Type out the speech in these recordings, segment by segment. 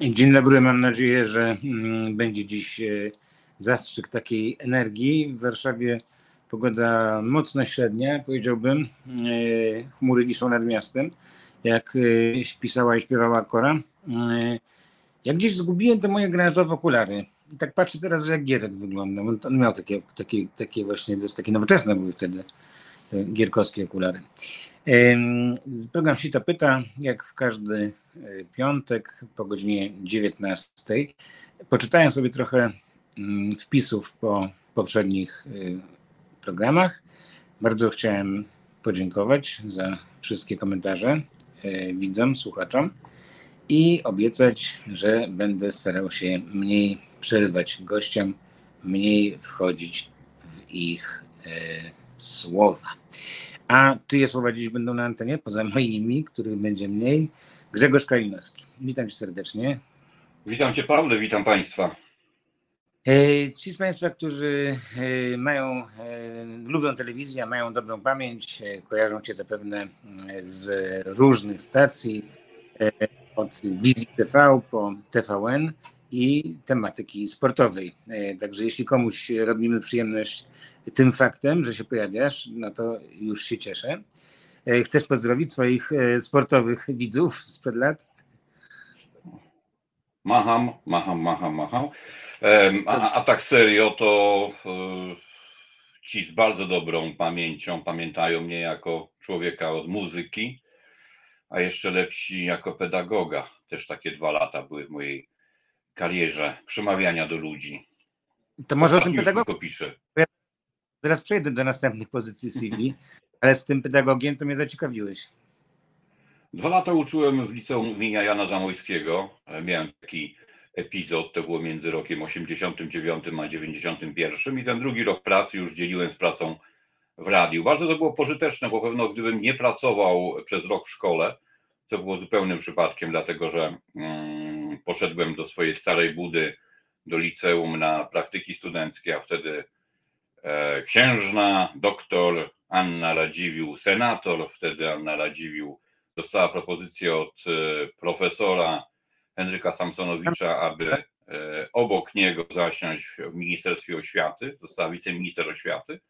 Dzień dobry, mam nadzieję, że mm, będzie dziś e, zastrzyk takiej energii. W Warszawie pogoda mocno średnia, powiedziałbym. E, Chmury wiszą nad miastem, jak e, pisała i śpiewała Kora. Jak gdzieś zgubiłem te moje granatowe okulary. I tak patrzę teraz, jak Gierek wygląda. On miał takie, takie, takie właśnie, takie nowoczesne były wtedy gierkowskie okulary. Program Sita Pyta, jak w każdy e, piątek po godzinie 19. Poczytałem sobie trochę mm, wpisów po poprzednich e, programach. Bardzo chciałem podziękować za wszystkie komentarze e, widzom, słuchaczom i obiecać, że będę starał się mniej przerywać gościom, mniej wchodzić w ich słowa. A czyje słowa dziś będą na antenie, poza moimi, których będzie mniej? Grzegorz Kalinowski. Witam cię serdecznie. Witam Cię, Paweł, witam Państwa. E, Ci z Państwa, którzy e, mają, e, lubią telewizję, mają dobrą pamięć, kojarzą Cię zapewne z różnych stacji, od Wizji TV po TVN i tematyki sportowej. E, Także jeśli komuś robimy przyjemność tym faktem, że się pojawiasz, no to już się cieszę. E, Chcesz pozdrowić swoich e, sportowych widzów sprzed lat? Macham, macham, macham, macham. A, a tak serio, to ci z bardzo dobrą pamięcią pamiętają mnie jako człowieka od muzyki, a jeszcze lepsi jako pedagoga. Też takie dwa lata były w mojej karierze przemawiania do ludzi. To może o tym pedagogu piszę. Zaraz przejdę do następnych pozycji CV, ale z tym pedagogiem to mnie zaciekawiłeś. Dwa lata uczyłem w liceum imienia Jana Zamojskiego. Miałem taki epizod, to było między rokiem 89 a 91 i ten drugi rok pracy już dzieliłem z pracą w radiu. Bardzo to było pożyteczne, bo pewno gdybym nie pracował przez rok w szkole, co było zupełnym przypadkiem, dlatego że mm, poszedłem do swojej starej budy, do liceum na praktyki studenckie, a wtedy e, księżna, doktor Anna Radziwił, senator, wtedy Anna Radziwił, dostała propozycję od e, profesora Henryka Samsonowicza, aby e, obok niego zasiąść w Ministerstwie Oświaty, została wiceminister oświaty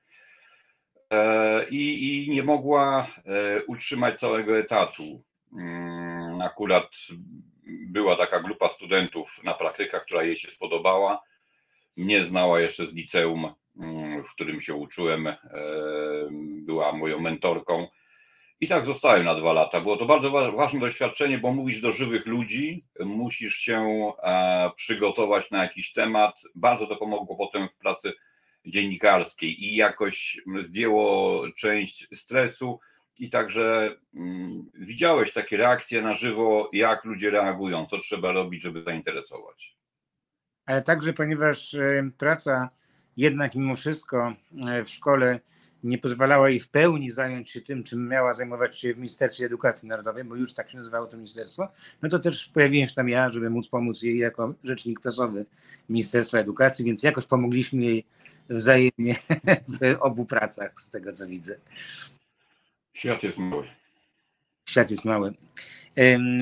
i, i nie mogła utrzymać całego etatu. Mm, Akurat była taka grupa studentów na praktykach, która jej się spodobała. Mnie znała jeszcze z liceum, mm, w którym się uczyłem, e, była moją mentorką. I tak zostałem na dwa lata. Było to bardzo wa- ważne doświadczenie, bo mówisz do żywych ludzi, musisz się e, przygotować na jakiś temat. Bardzo to pomogło potem w pracy dziennikarskiej i jakoś zdjęło część stresu i także mm, widziałeś takie reakcje na żywo, jak ludzie reagują, co trzeba robić, żeby zainteresować. Ale także, ponieważ e, praca jednak mimo wszystko e, w szkole nie pozwalała jej w pełni zająć się tym, czym miała zajmować się w Ministerstwie Edukacji Narodowej, bo już tak się nazywało to ministerstwo, no to też pojawiłem się tam ja, żeby móc pomóc jej jako rzecznik prasowy Ministerstwa Edukacji, więc jakoś pomogliśmy jej wzajemnie w obu pracach, z tego co widzę. Świat jest mały. Świat jest mały.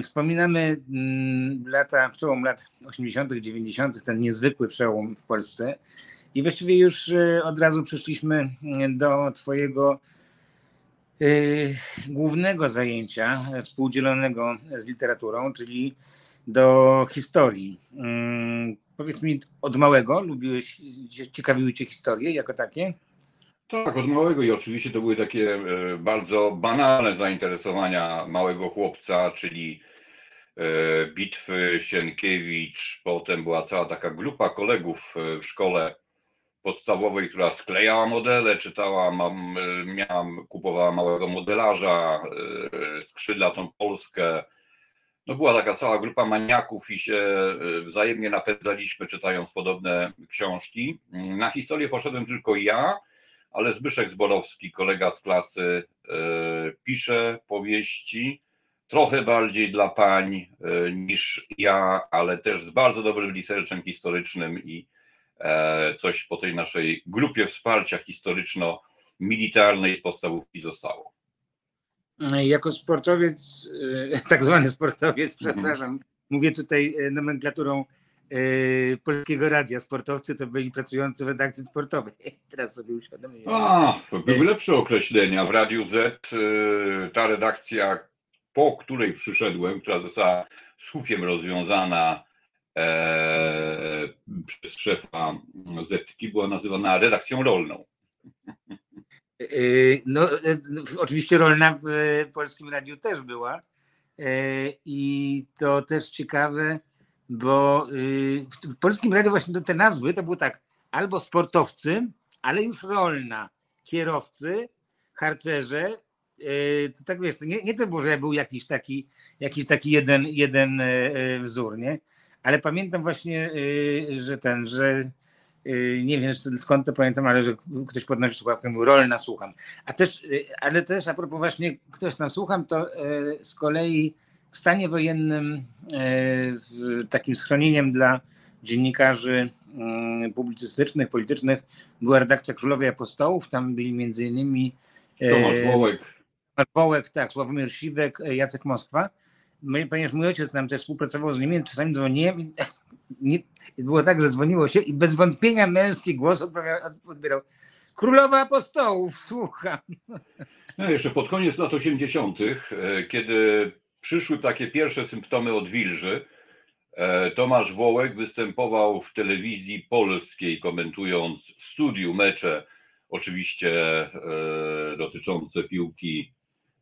Wspominamy mm, lata, przełom lat 80., 90., ten niezwykły przełom w Polsce. I właściwie już e, od razu przyszliśmy mm, do Twojego e, głównego zajęcia e, współdzielonego z literaturą, czyli do historii. Mm, Powiedz mi, od małego lubiłeś, ciekawiły Cię historie jako takie? Tak, od małego i oczywiście to były takie e, bardzo banalne zainteresowania małego chłopca, czyli e, bitwy Sienkiewicz, potem była cała taka grupa kolegów e, w szkole podstawowej, która sklejała modele, czytała, mam, miałam, kupowała małego modelarza, skrzydlatą Polskę. No była taka cała grupa maniaków i się wzajemnie napędzaliśmy, czytając podobne książki. Na historię poszedłem tylko ja, ale Zbyszek Zborowski, kolega z klasy, e, pisze powieści, trochę bardziej dla pań e, niż ja, ale też z bardzo dobrym researchem historycznym i e, coś po tej naszej grupie wsparcia historyczno-militarnej z podstawówki zostało. Jako sportowiec, tak zwany sportowiec, Mhm. przepraszam, mówię tutaj nomenklaturą Polskiego Radia, sportowcy to byli pracujący w redakcji sportowej. Teraz sobie uświadomiłem. A, były lepsze określenia. W Radiu Z ta redakcja, po której przyszedłem, która została słupiem rozwiązana e, przez szefa Zetki, była nazywana redakcją rolną. Yy, No, oczywiście rolna w Polskim Radiu też była. E, I to też ciekawe, bo y, w, Polskim Radiu właśnie te nazwy to było tak, albo sportowcy, ale już rolna, kierowcy, harcerze. e, To tak wiesz, nie, nie to było, że był jakiś taki, jakiś taki jeden, jeden e, wzór, nie? Ale pamiętam właśnie, że ten, że nie wiem skąd to pamiętam, ale że ktoś podnosił słuchawkę mówił, rolna słucham. A też, ale też a propos właśnie ktoś tam słucham, to z kolei w stanie wojennym w takim schronieniem dla dziennikarzy yy, publicystycznych, politycznych była redakcja Królowej Apostołów, tam byli między innymi yy, Tomasz Wołek. Tomasz Wołek, tak, Sławomir Siwek, yy, Jacek Moskwa. My, ponieważ mój ojciec nam też współpracował z nimi, czasami dzwoniłem i nie, było tak, że dzwoniło się i bez wątpienia męski głos odbierał. Królowa Apostołów, słucham. No, jeszcze pod koniec lat 80., e, kiedy przyszły takie pierwsze symptomy odwilży, e, Tomasz Wołek występował w telewizji polskiej, komentując w studiu mecze, oczywiście e, dotyczące piłki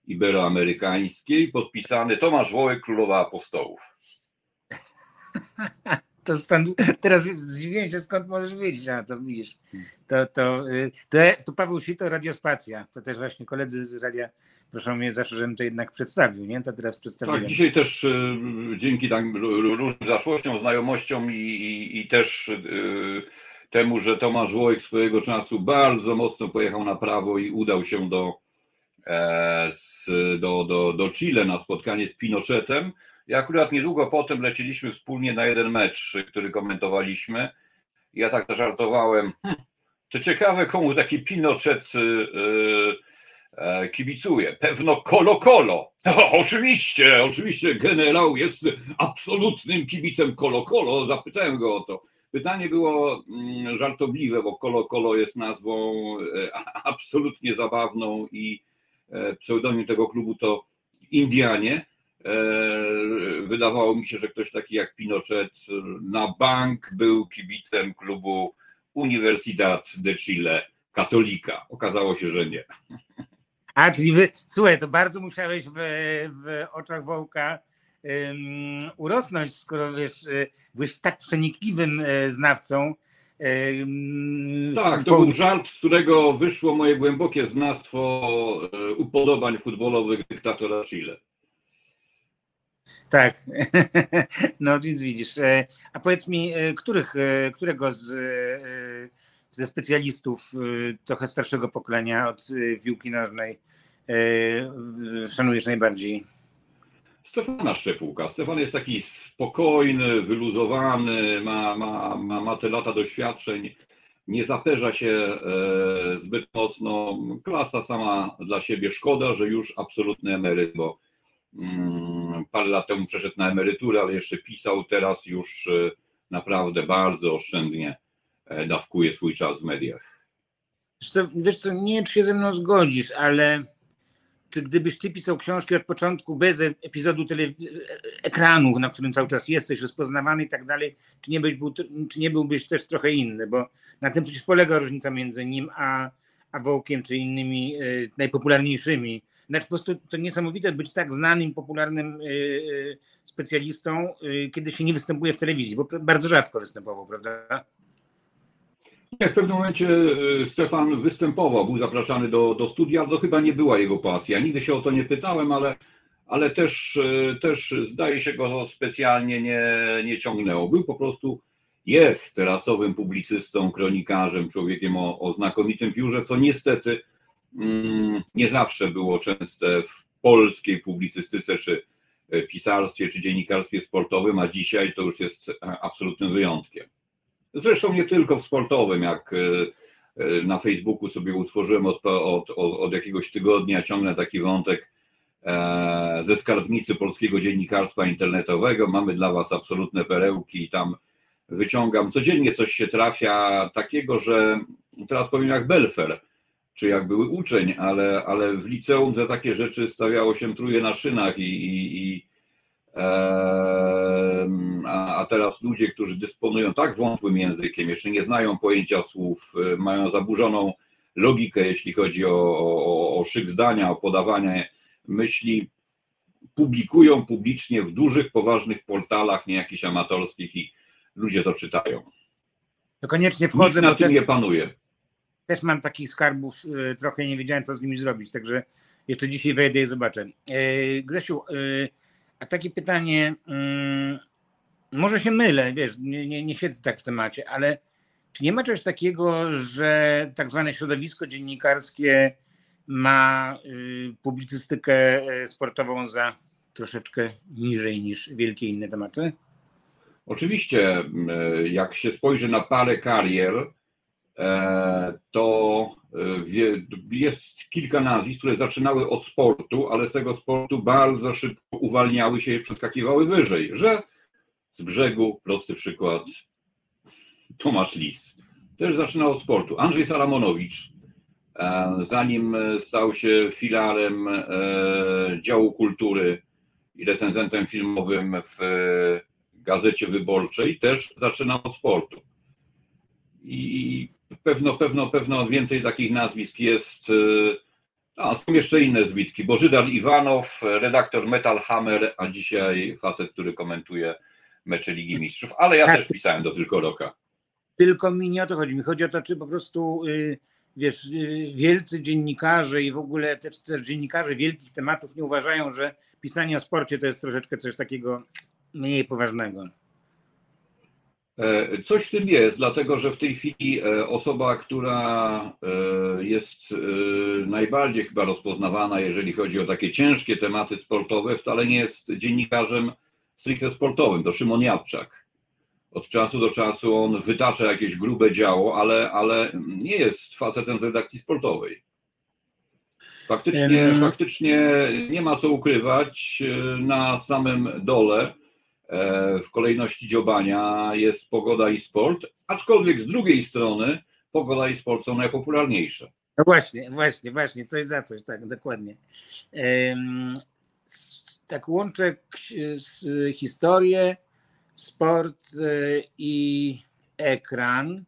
iberoamerykańskiej, podpisany Tomasz Wołek, Królowa Apostołów. To stąd, teraz zdziwiłem się, skąd możesz wiedzieć, a to widzisz. To, to, y, to, to Paweł Sito, Radiospacja. To też właśnie koledzy z radia proszą mnie zawsze, żebym to jednak przedstawił, nie? To teraz przedstawiłem. Tak, dzisiaj też e, dzięki tam różnym zaszłościom, znajomościom i, i, i też e, temu, że Tomasz Wołek swojego czasu bardzo mocno pojechał na prawo i udał się do, e, do, do, do Chile na spotkanie z Pinochetem. I akurat niedługo potem leciliśmy wspólnie na jeden mecz, który komentowaliśmy. Ja tak zażartowałem, hm, to ciekawe komu taki Pinochet y, y, kibicuje. Pewno Kolo Kolo. Oczywiście, oczywiście generał jest absolutnym kibicem Kolo Kolo. Zapytałem go o to. Pytanie było mm, żartobliwe, bo Kolo Kolo jest nazwą e, absolutnie zabawną i e, pseudonim tego klubu to Indianie. E, Wydawało mi się, że ktoś taki jak Pinochet na bank był kibicem klubu Universidad de Chile Katolika. Okazało się, że nie. A, czyli wy, słuchaj, to bardzo musiałeś w, w oczach Wołka ym, urosnąć, skoro wiesz, y, byłeś tak przenikliwym y, znawcą. Tak, to po- był żart, z którego wyszło moje głębokie znawstwo e, upodobań futbolowych dyktatora Chile. Tak, no więc widzisz. A powiedz mi, których, którego z, ze specjalistów e, trochę starszego pokolenia od e, piłki nożnej w- szanujesz najbardziej? Stefana Szczepułka. Stefan jest taki spokojny, wyluzowany, ma, ma, ma, ma te lata doświadczeń, nie zaperza się e, zbyt mocno. Klasa sama dla siebie. Szkoda, że już absolutny emeryt, bo mm, parę lat temu przeszedł na emeryturę, ale jeszcze pisał, teraz już e, naprawdę bardzo oszczędnie dawkuje swój czas w mediach. Wiesz co, nie wiem, czy się ze mną zgodzisz, ale czy gdybyś ty pisał książki od początku bez e- epizodu tele, ekranu, na którym cały czas jesteś, rozpoznawany i tak dalej, czy nie, byś był, czy nie byłbyś też trochę inny? Bo na tym przecież polega różnica między nim a, a Wołkiem, czy innymi e, najpopularniejszymi. Znaczy po prostu to niesamowite być tak znanym, popularnym e, e, specjalistą, e, kiedy się nie występuje w telewizji, bo bardzo rzadko występował, prawda? Nie, w pewnym momencie e, Stefan występował, był zapraszany do, do studia, to chyba nie była jego pasja. Nigdy się o to nie pytałem, ale, ale też, e, też zdaje się go specjalnie nie, nie ciągnęło. Był po prostu, jest rasowym publicystą, kronikarzem, człowiekiem o, o znakomitym piórze, co niestety mm, nie zawsze było częste w polskiej publicystyce, czy e, pisarstwie, czy dziennikarstwie sportowym, a dzisiaj to już jest absolutnym wyjątkiem. Zresztą nie tylko w sportowym, jak e, e, na Facebooku sobie utworzyłem od, od, od, jakiegoś tygodnia, ciągnę taki wątek e, ze skarbnicy polskiego dziennikarstwa internetowego. Mamy dla Was absolutne perełki i tam wyciągam. Codziennie coś się trafia takiego, że teraz powiem jak Belfer, czy jak były uczeń, ale, ale w liceum za takie rzeczy stawiało się truje na szynach i, i, i a teraz ludzie, którzy dysponują tak wątłym językiem, jeszcze nie znają pojęcia słów, e, mają zaburzoną logikę, jeśli chodzi o, o, o szyk zdania, o podawanie myśli, publikują publicznie w dużych, poważnych portalach, nie jakichś amatorskich i ludzie to czytają. To koniecznie wchodzę. Nikt na tym nie panuje. Też mam takich skarbów, e, trochę nie wiedziałem, co z nimi zrobić, także jeszcze dzisiaj wejdę i zobaczę. E, Grzesiu, a takie pytanie, mm, może się mylę, wiesz, nie, nie, nie siedzę tak w temacie, ale czy nie ma czegoś takiego, że tak zwane środowisko dziennikarskie ma y, publicystykę y, sportową za troszeczkę niżej niż wielkie inne tematy? Oczywiście, y, jak się spojrzy na parę karier, e, to jest kilka nazwisk, które zaczynały od sportu, ale z tego sportu bardzo szybko uwalniały się i przeskakiwały wyżej, że z brzegu, prosty przykład, Tomasz Lis. Też zaczynał od sportu. Andrzej Saramonowicz, e, zanim stał się filarem e, działu kultury i recenzentem filmowym w Gazecie Wyborczej, też zaczynał od sportu. I pewno, pewno, pewno więcej takich nazwisk jest. E, a są jeszcze inne zbitki. Bożydar Iwanow, redaktor Metal Hammer, a dzisiaj facet, który komentuje mecze Ligi Mistrzów, ale ja tak. też pisałem do tylko roka. Tylko mi nie o to chodzi. Mi chodzi o to, czy po prostu y, wiesz, y, wielcy dziennikarze i w ogóle też, też dziennikarze wielkich tematów nie uważają, że pisanie o sporcie to jest troszeczkę coś takiego mniej poważnego. E, coś w tym jest, dlatego że w tej chwili e, osoba, która e, jest najbardziej chyba rozpoznawana, jeżeli chodzi o takie ciężkie tematy sportowe, wcale nie jest dziennikarzem stricte sportowym, to Szymon Jadczak. Od czasu do czasu on wytacza jakieś grube działo, ale, ale nie jest facetem z redakcji sportowej. Faktycznie, faktycznie nie ma co ukrywać. Na samym dole E, w kolejności dziobania jest pogoda i sport, aczkolwiek z drugiej strony pogoda i sport są najpopularniejsze. No właśnie, właśnie, właśnie, coś za coś, tak, dokładnie. Tak łączę historię, sport e, i ekran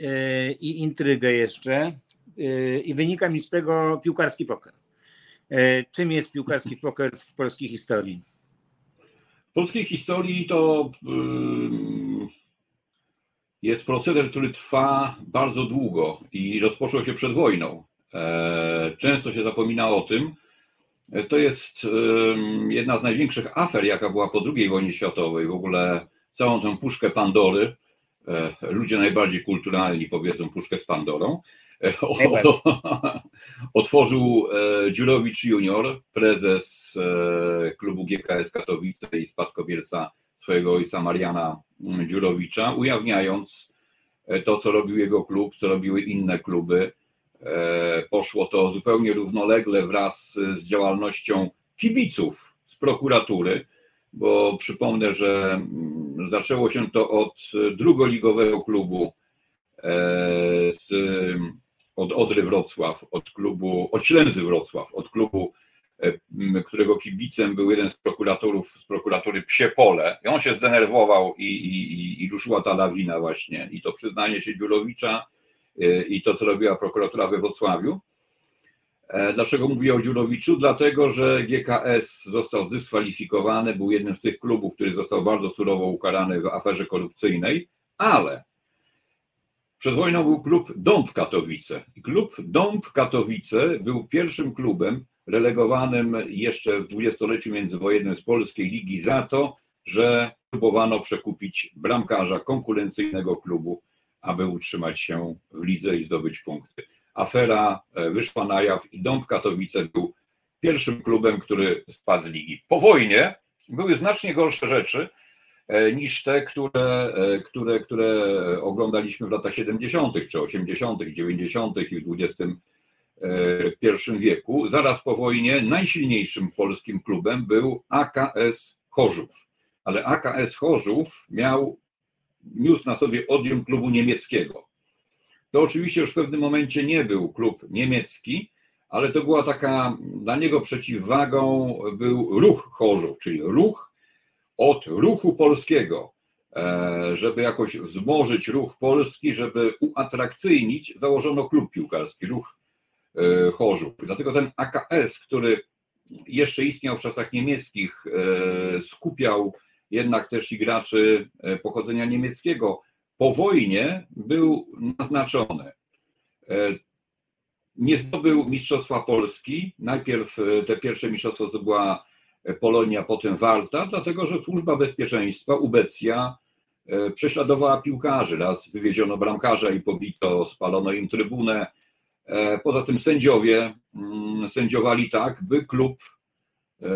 e, i intrygę jeszcze i wynika mi z tego piłkarski poker. Czym jest piłkarski poker w polskiej historii? polskiej historii to jest proceder, który trwa bardzo długo i rozpoczął się przed wojną. E, często się zapomina o tym. To jest jedna z największych afer, jaka była po II wojnie światowej. W ogóle całą tę puszkę Pandory. E, ludzie najbardziej kulturalni powiedzą puszkę z Pandorą. E, otworzył Dziurowicz junior, prezes E, klubu GKS Katowice i spadkobierca swojego ojca Mariana Dziurowicza, ujawniając e, to, co robił jego klub, co robiły inne kluby. E, poszło to zupełnie równolegle wraz z działalnością kibiców z prokuratury, bo przypomnę, że mm, zaczęło się to od drugoligowego klubu z, od Odry Wrocław, od klubu, od Ślęzy Wrocław, od klubu E, którego kibicem był jeden z prokuratorów z prokuratury Psie Pole. I on się zdenerwował i, i, i ruszyła ta lawina właśnie. I to przyznanie się Dziurowicza e, i to, co robiła prokuratura we Wrocławiu. E, dlaczego mówię o Dziurowiczu? Dlatego, że GKS został zdyskwalifikowany, był jednym z tych klubów, który został bardzo surowo ukarany w aferze korupcyjnej, ale przed wojną był klub Dąb Katowice. Klub Dąb Katowice był pierwszym klubem, relegowanym jeszcze w dwudziestoleciu międzywojennym z polskiej ligi za to, że próbowano przekupić bramkarza konkurencyjnego klubu, aby utrzymać się w lidze i zdobyć punkty. Afera e, wyszła na jaw i Dąb Katowice był pierwszym klubem, który spadł z ligi. Po wojnie były znacznie gorsze rzeczy e, niż te, które, e, które, które oglądaliśmy w latach 70., czy 80., 90. i w XX w I wieku. Zaraz po wojnie najsilniejszym polskim klubem był AKS Chorzów. Ale AKS Chorzów miał, niósł na sobie odium klubu niemieckiego. To oczywiście już w pewnym momencie nie był klub niemiecki, ale to była taka, dla niego przeciwwagą był ruch Chorzów, czyli ruch od ruchu polskiego, e, żeby jakoś wzmożyć ruch polski, żeby uatrakcyjnić, założono klub piłkarski, ruch e, Chorzów. Dlatego ten AKS, który jeszcze istniał w czasach niemieckich, e, skupiał jednak też i graczy pochodzenia niemieckiego, po wojnie był naznaczony. Nie zdobył Mistrzostwa Polski. Najpierw te pierwsze mistrzostwo zdobyła Polonia, potem Warta, dlatego że służba bezpieczeństwa, Ubecja, e, prześladowała piłkarzy. Raz wywieziono bramkarza i pobito, spalono im trybunę. E, poza tym sędziowie mm, sędziowali tak, by klub e,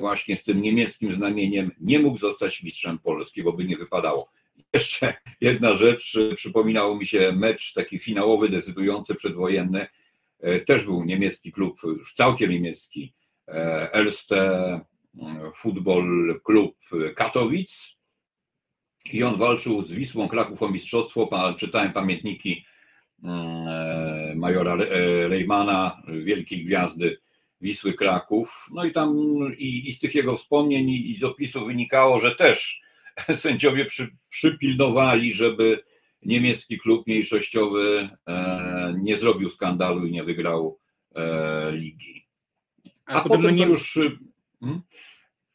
właśnie z tym niemieckim znamieniem nie mógł zostać mistrzem Polski, bo by nie wypadało. Jeszcze jedna rzecz, przypominało mi się mecz taki finałowy, decydujący przedwojenny. Też był niemiecki klub, już całkiem niemiecki, Elste Football Klub Katowic i on walczył z Wisłą Kraków o mistrzostwo. Czytałem pamiętniki mm, majora Reymana, wielkiej gwiazdy Wisły Kraków. No i tam i, i z tych jego wspomnień i, i z opisu wynikało, że też sędziowie przy, przypilnowali, żeby niemiecki klub mniejszościowy e, nie zrobił skandalu i nie wygrał e, ligi. A, A potem nie... już. Hmm?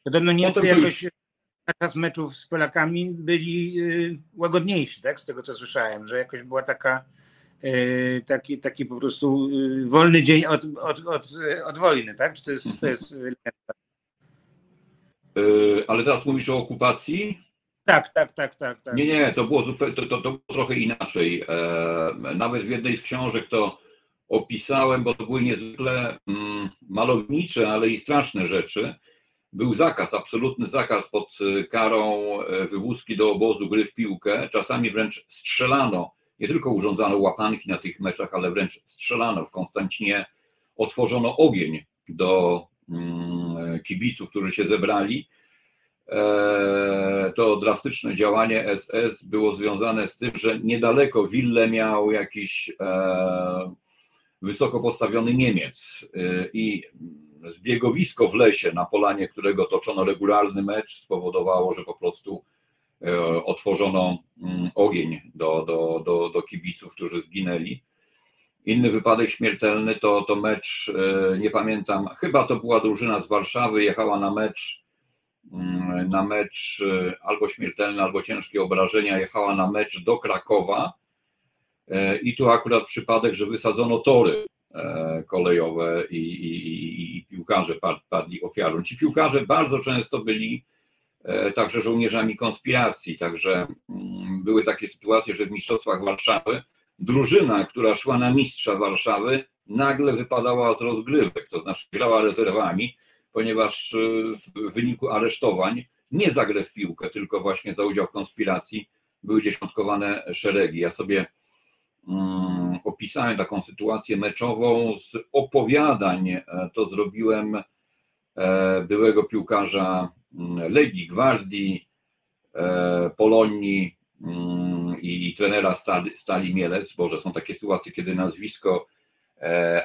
Podobno Niemcy potem jakoś już... meczów z Polakami byli y, łagodniejsi, tak? Z tego co słyszałem, że jakoś była taka taki, taki po prostu y, wolny dzień od, od, od, od wojny, tak? Czy to jest, to jest Ale teraz mówisz o okupacji? Tak, tak, tak, tak. tak. Nie, nie, to było zupełnie, to, to, to było trochę inaczej. E, nawet w jednej z książek to opisałem, bo to były niezwykle mm, malownicze, ale i straszne rzeczy. Był zakaz, absolutny zakaz pod karą e, wywózki do obozu gry w piłkę. Czasami wręcz strzelano, nie tylko urządzano łapanki na tych meczach, ale wręcz strzelano. W Konstancinie otworzono ogień do mm, kibiców, którzy się zebrali. E, to drastyczne działanie SS było związane z tym, że niedaleko Wille miał jakiś e, wysoko postawiony Niemiec y, i zbiegowisko w lesie, na polanie którego toczono regularny mecz, spowodowało, że po prostu e, otworzono mm, ogień do, do, do, do kibiców, którzy zginęli. Inny wypadek śmiertelny to, to mecz, e, nie pamiętam, chyba to była drużyna z Warszawy, jechała na mecz, mm, na mecz e, albo śmiertelny, albo ciężkie obrażenia, jechała na mecz do Krakowa E, I tu akurat przypadek, że wysadzono tory e, kolejowe i, i, i piłkarze padli ofiarą. Ci piłkarze bardzo często byli e, także żołnierzami konspiracji, także mm, były takie sytuacje, że w Mistrzostwach Warszawy drużyna, która szła na mistrza Warszawy, nagle wypadała z rozgrywek, to znaczy grała rezerwami, ponieważ w wyniku aresztowań nie za w piłkę, tylko właśnie za udział w konspiracji były dziesiątkowane szeregi. Ja sobie Mm, opisałem taką sytuację meczową z opowiadań. E, to zrobiłem e, byłego piłkarza Legii, Gwardii, e, Polonii mm, i trenera Stali, Mielec, bo że są takie sytuacje, kiedy nazwisko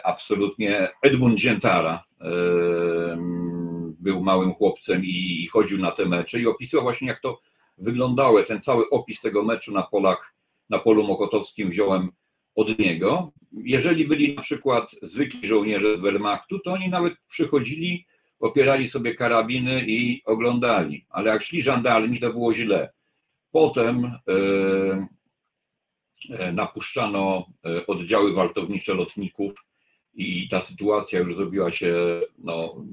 absolutnie Edmund Ziętara był małym chłopcem i chodził na te mecze i opisywał właśnie jak to wyglądało. Ten cały opis tego meczu na polach na polu mokotowskim wziąłem od niego. Jeżeli byli na przykład zwykli żołnierze z Wehrmachtu, to oni nawet przychodzili, opierali sobie karabiny i oglądali. Ale jak szli żandarmi, to było źle. Potem e, e napuszczano e, oddziały wartownicze lotników i ta sytuacja już zrobiła się no,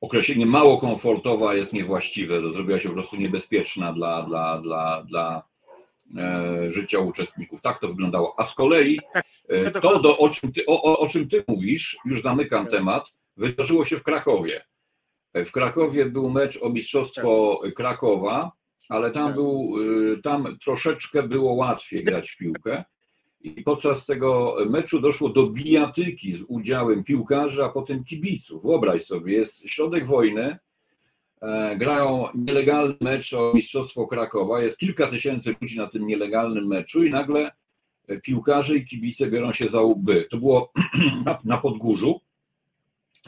określenie mało komfortowa jest niewłaściwe, zrobiła się po prostu niebezpieczna dla, dla, dla, dla E, życia uczestników. Tak to wyglądało. A z kolei e, to, do, o, czym ty, o, o czym ty mówisz, już zamykam tak. temat, wydarzyło się w Krakowie. W Krakowie był mecz o Mistrzostwo tak. Krakowa, ale tam, tak. był, tam troszeczkę było łatwiej grać w piłkę. I podczas tego meczu doszło do bijatyki z udziałem piłkarzy, a potem kibiców. Wyobraź sobie, jest środek wojny, e, grają nielegalny mecz o Mistrzostwo Krakowa, jest kilka tysięcy ludzi na tym nielegalnym meczu i nagle piłkarze i kibice biorą się za łby. To było na, na Podgórzu.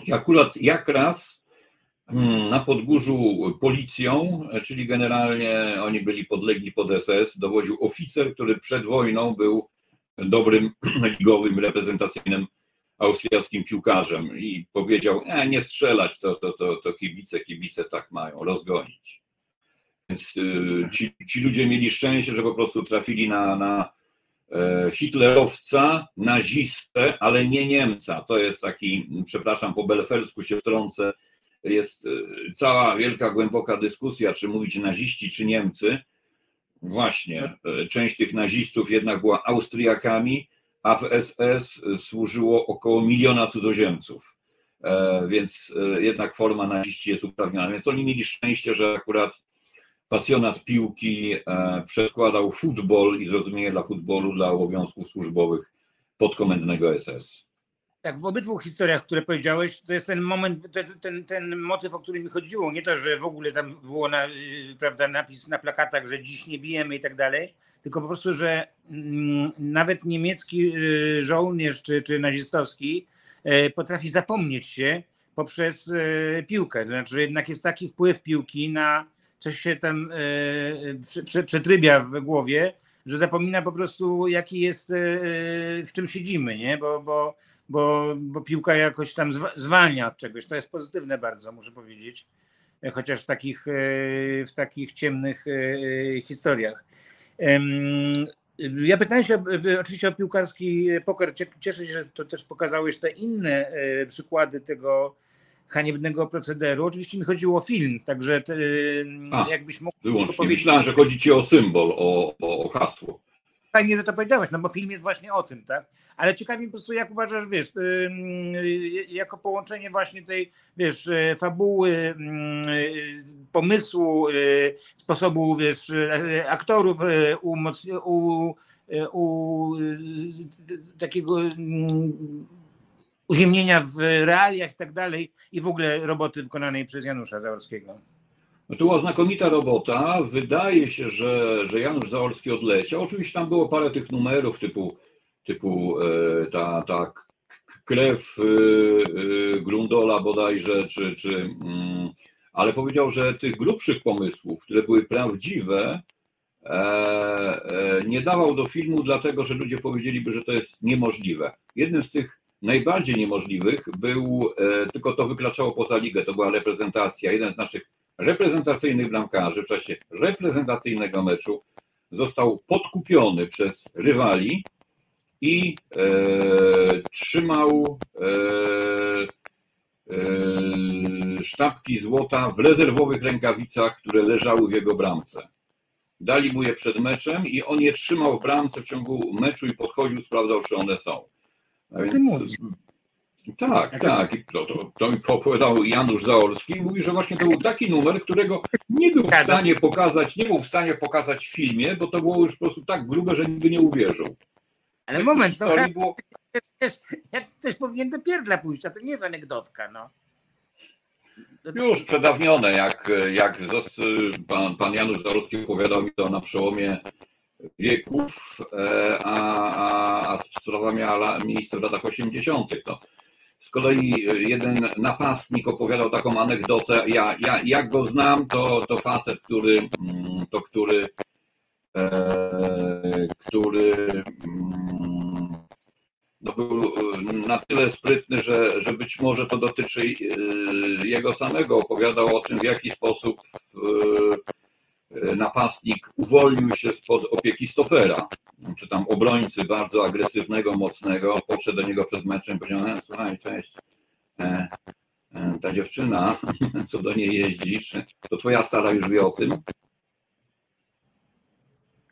I akurat jak raz mm, na Podgórzu policją, czyli generalnie oni byli podlegli pod SS, dowodził oficer, który przed wojną był dobrym ligowym, reprezentacyjnym austriackim piłkarzem i powiedział, e, nie strzelać, to, to, to, to kibice, kibice tak mają, rozgonić. Więc y, ci, ci ludzie mieli szczęście, że po prostu trafili na, na hitlerowca, nazistę, ale nie Niemca. To jest taki, przepraszam, po belfersku się wtrącę, jest y, cała wielka, głęboka dyskusja, czy mówić naziści, czy Niemcy. Właśnie, e, część tych nazistów jednak była Austriakami, a w SS służyło około miliona cudzoziemców. E, więc e, jednak forma naziści jest uprawniona. Więc oni mieli szczęście, że akurat pasjonat piłki przedkładał futbol i zrozumienie dla futbolu dla obowiązków służbowych podkomendnego SS. Tak, w obydwu historiach, które powiedziałeś, to jest ten moment, ten, ten, motyw, o który mi chodziło. Nie to, że w ogóle tam było na, prawda, napis na plakatach, że dziś nie bijemy i tak dalej, tylko po prostu, że mm, nawet niemiecki y, żołnierz czy, czy nazistowski y, potrafi zapomnieć się poprzez y, piłkę. To znaczy, jednak jest taki wpływ piłki na coś się tam przetrybia w głowie, że zapomina po prostu, jaki jest, w czym siedzimy, nie? Bo, bo bo, bo piłka jakoś tam zwalnia od czegoś. To jest pozytywne bardzo, muszę powiedzieć. Chociaż w takich, e, w takich ciemnych e, historiach. Ja pytałem się oczywiście o piłkarski poker. Cieszę się, że to też pokazałeś te inne e, przykłady tego haniebnego procederu. Oczywiście mi chodziło o film, także te, A, jakbyś mógł wyłącznie. powiedzieć. Myślałem, że chodzi ci o symbol, o, o, o hasło fajnie, że to powiedziałeś, no bo film jest właśnie o tym, tak? Ale ciekawi po prostu, jak uważasz, wiesz, jako połączenie właśnie tej, wiesz, e, fabuły, e, pomysłu, e, sposobu, wiesz, aktorów, u, u, u takiego uziemnienia w realiach i tak dalej i w ogóle roboty wykonanej przez Janusza Zaorskiego. No to była znakomita robota. Wydaje się, że, że Janusz Zaorski odleciał. Oczywiście tam było parę tych numerów typu, typu e, ta, ta krew e, e, Grundola bodajże, czy, czy, mm, ale powiedział, że tych grubszych pomysłów, które były prawdziwe, nie dawał do filmu, dlatego że ludzie powiedzieliby, że to jest niemożliwe. Jednym z tych najbardziej niemożliwych był, tylko to wykraczało poza ligę, to była reprezentacja. Jeden z naszych reprezentacyjnych bramkarzy w czasie reprezentacyjnego meczu został podkupiony przez rywali i e, trzymał e, e, sztabki złota w rezerwowych rękawicach, które leżały w jego bramce. Dali mu je przed meczem i on je trzymał w bramce w ciągu meczu i podchodził, sprawdzał, czy one są. Więc, ty mówisz. Tak, tak. To, to, to mi opowiadał Janusz Zaorski. Mówi, że właśnie to był taki numer, którego nie był w stanie pokazać, nie był w stanie pokazać w filmie, bo to było już po prostu tak grube, że nikt by nie uwierzył. Ale moment, no, było... też, ja też powinien do pierdla pójść, a to nie jest anegdotka, no. Już przedawnione, jak, jak pan, pan Janusz Zaorski opowiadał mi to na przełomie wieków, e, a, a, a sprawa miała miejsce w latach 80. To z kolei jeden napastnik opowiadał taką anegdotę. Ja, ja jak go znam, to, to facet, który, mm, to który, e, który mm, no był na tyle sprytny, że, że być może to dotyczy e, jego samego. Opowiadał o tym, w jaki sposób e, napastnik uwolnił się spod opieki stopera czy tam obrońcy bardzo agresywnego, mocnego, podszedł do niego przed meczem i powiedział, e, słuchaj, cześć, e, e, ta dziewczyna, co do niej jeździsz, to twoja stara już wie o tym?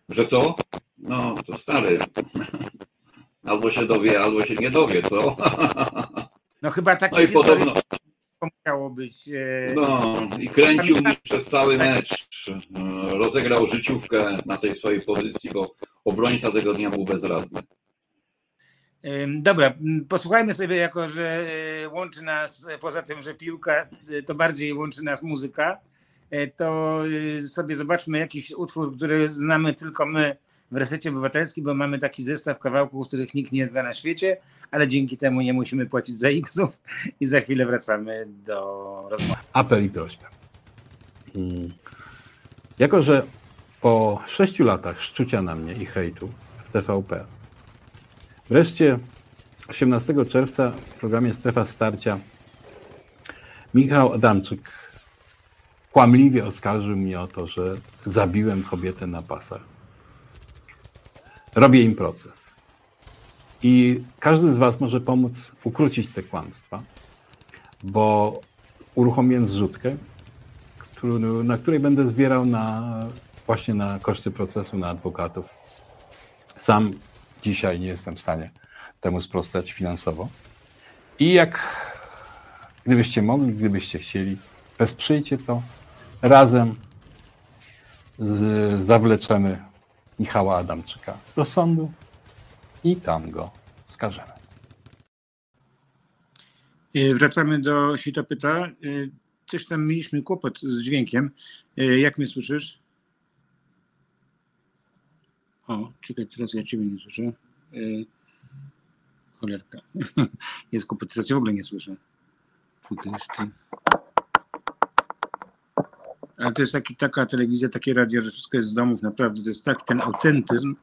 Że co? No, to stary. Albo się dowie, albo się nie dowie, co? No chyba tak. No i podobno, musiało być. E, no i kręcił mi przez cały mecz. Rozegrał życiówkę na tej swojej pozycji, bo obrońca tego dnia był bezradny. Dobra, posłuchajmy sobie, jako że e, łączy nas, poza tym, że piłka, e, to bardziej łączy nas muzyka, to sobie zobaczmy jakiś utwór, który znamy tylko my w Resecie Obywatelskim, bo mamy taki zestaw kawałków, których nikt nie zna na świecie, ale dzięki temu nie musimy płacić za X-ów i za chwilę wracamy do rozmowy. Apel i prośba. Hmm. Jako, że po sześciu latach szczucia na mnie i hejtu w TVP, wreszcie 18 czerwca w programie Strefa Starcia Michał Adamczyk kłamliwie oskarżył mnie o to, że zabiłem kobietę na pasach. Robię im proces. I każdy z Was może pomóc ukrócić te kłamstwa, bo uruchomiłem zrzutkę, na której będę zbierał na, właśnie na koszty procesu, na adwokatów. Sam dzisiaj nie jestem w stanie temu sprostać finansowo. I jak gdybyście mogli, gdybyście chcieli, wesprzyjcie to, razem z, zawleczemy Michała Adamczyka do sądu i tam go skażemy. E, wracamy do Sitopyta. Też tam mieliśmy kłopot z dźwiękiem. E, jak mnie słyszysz? O, czekaj, teraz ja ciebie nie słyszę. Cholerka. Jest kłopot, teraz cię w ogóle nie słyszę. Jeszcze. Ale to jest taki, taka telewizja, takie radio, że wszystko jest z domów, naprawdę. To jest tak, ten autentyzm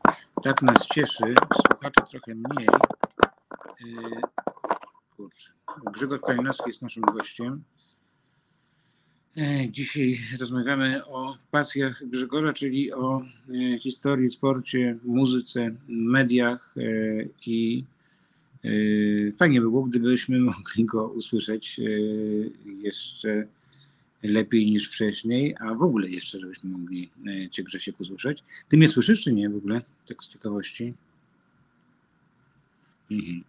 tak nas cieszy. Słuchacze trochę mniej. Yy, kurczę. Grzegorz Kalinowski jest naszym gościem. Yy, dzisiaj rozmawiamy o pasjach Grzegorza, czyli o yy, historii, sporcie, muzyce, mediach i fajnie by było, gdybyśmy mogli go usłyszeć jeszcze lepiej niż wcześniej, a w ogóle jeszcze, żebyśmy mogli e, Cię Grzesie posłuchać. Ty mnie słyszysz, czy nie w ogóle? Tak z ciekawości. Mhm.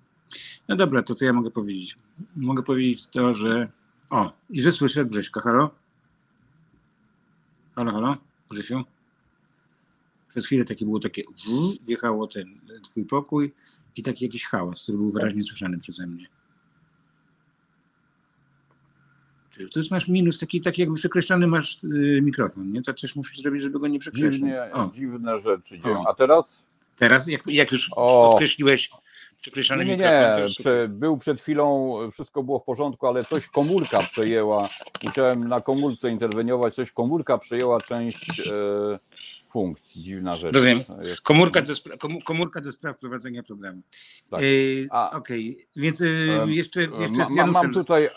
No dobra, to co ja mogę powiedzieć? Mogę powiedzieć to, że o, i że słyszę Grześka. Halo? Halo, halo? Grzesiu? Przez chwilę takie było takie wjechało ten twój pokój i taki jakiś hałas, który był wyraźnie słyszany przeze mnie. To jest masz minus, taki, taki jakby przekreślony masz y, mikrofon, nie? To coś musisz zrobić, żeby go nie przekreślać. Dziwnie, dziwne rzeczy dzieją. A teraz? Teraz, jak, jak już o. podkreśliłeś przekreślony nie, mikrofon. Nie, Prze, był przed chwilą, wszystko było w porządku, ale coś komórka przejęła. Musiałem na komórce interweniować, coś komórka przejęła część e, funkcji. Dziwna rzecz. Rozumiem. Komórka, do spra- komórka do spraw prowadzenia programu. Tak. E, Okej, okay. więc e, jeszcze, jeszcze ma, ma, Mam tutaj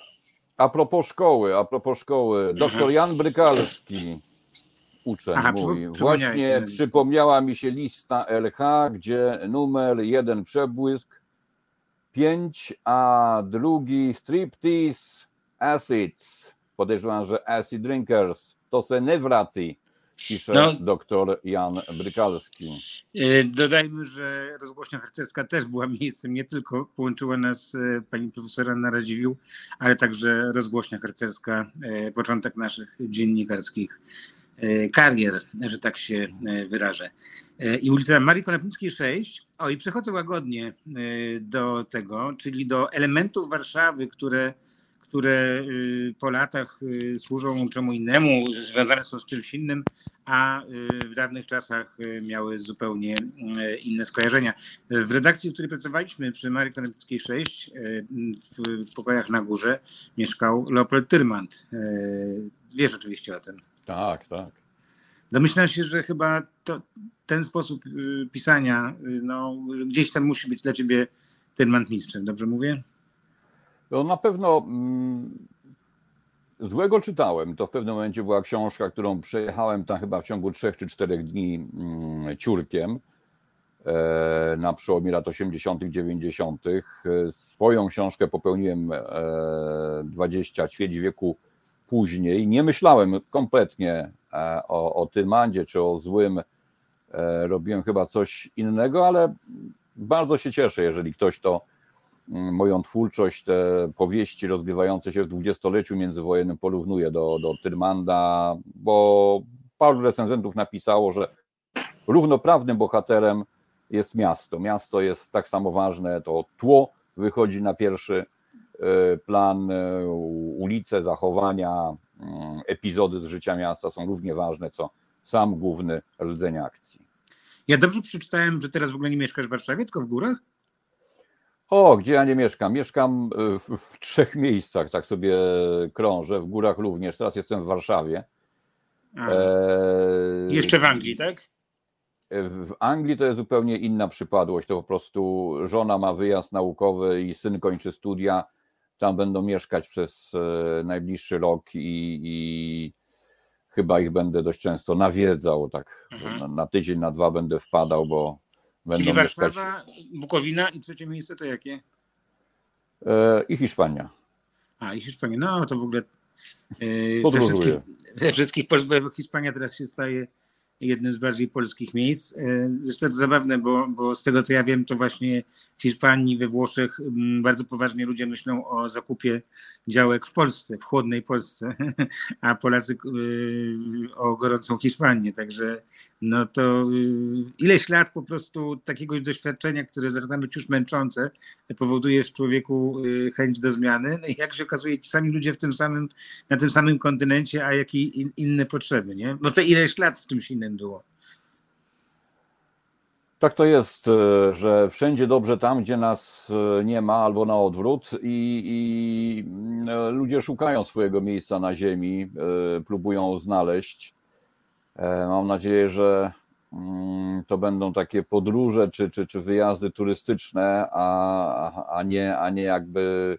a propos szkoły, a propos szkoły, doktor Jan Brykalski, uczeń Aha, mój, właśnie przypomniała mi się lista LH, gdzie numer jeden przebłysk, pięć, a drugi striptease acids. Podejrzewam, że acid drinkers. To se nevraty pisze no, doktor Jan Brykalski. E, dodajmy, że rozgłośnia harcerska też była miejscem, nie tylko połączyła nas e, pani profesora na Radziwiłł, ale także rozgłośnia harcerska, e, początek naszych dziennikarskich karier, że tak się wyrażę. I ulica Marii Konopnickiej 6. O, i przechodzę łagodnie do tego, czyli do elementów Warszawy, które które y, po latach y, służą czemu innemu, związane są z czymś innym, a y, w dawnych czasach miały zupełnie inne skojarzenia. W redakcji, w której pracowaliśmy przy Marii Konopnickiej 6 w pokojach na górze mieszkał Leopold Tyrmand. Wiesz oczywiście o tym. Tak, tak. Domyślam się, że chyba to, ten sposób pisania no, gdzieś tam musi być dla ciebie Tyrmand mistrzem, dobrze mówię? No na pewno mm, złego czytałem. To w pewnym momencie była książka, którą przejechałem tam chyba w ciągu 3 czy 4 dni mm, ciurkiem e, na przełomie lat 80., 90. Swoją książkę popełniłem e, 20 ćwierć wieku później. Nie myślałem kompletnie e, o, o tym Mandzie czy o złym. E, robiłem chyba coś innego, ale bardzo się cieszę, jeżeli ktoś to moją twórczość, te powieści rozgrywające się w dwudziestoleciu międzywojennym porównuję do, do Tyrmanda, bo paru recenzentów napisało, że równoprawnym bohaterem jest miasto. Miasto jest tak samo ważne, to tło wychodzi na pierwszy e, plan, e, ulice, zachowania, mm, epizody z życia miasta są równie ważne, co sam główny rdzeń akcji. Ja dobrze przeczytałem, że teraz w ogóle nie mieszkasz w Warszawie, tylko w górach? O, gdzie ja nie mieszkam? Mieszkam e, w, w trzech miejscach, tak sobie krążę, w górach również. Teraz jestem w Warszawie. A, E, Jeszcze w Anglii, tak? W Anglii to jest zupełnie inna przypadłość. To po prostu żona ma wyjazd naukowy i syn kończy studia. Tam będą mieszkać przez e, najbliższy rok i, i chyba ich będę dość często nawiedzał. Tak Mhm. na, na tydzień, na dwa będę wpadał, bo będą Czyli mieszkać. Warszawa, Bukowina i trzecie miejsce to jakie? E, I Hiszpania. A, i Hiszpania. No to w ogóle e, Podróżuję. wszystkich, we wszystkich Polsce, bo Hiszpania teraz się staje jednym z bardziej polskich miejsc. E, Zresztą to zabawne, bo, bo z tego co ja wiem, to właśnie w Hiszpanii, we Włoszech m, bardzo poważnie ludzie myślą o zakupie działek w Polsce, w chłodnej Polsce, a Polacy y, o gorącą Hiszpanię. Także no to y, ileś lat po prostu takiego doświadczenia, które zaczyna być już męczące, powoduje w człowieku chęć do zmiany. No i jak się okazuje, ci sami ludzie w tym samym, na tym samym kontynencie, a jakie in, inne potrzeby, nie? No to ileś lat z czymś innym było. Tak to jest, e, że wszędzie dobrze tam, gdzie nas e, nie ma, albo na odwrót, i, i e, ludzie szukają swojego miejsca na ziemi, próbują znaleźć. Mam nadzieję, że mm, to będą takie podróże czy, czy, czy wyjazdy turystyczne, a, a, nie, a nie jakby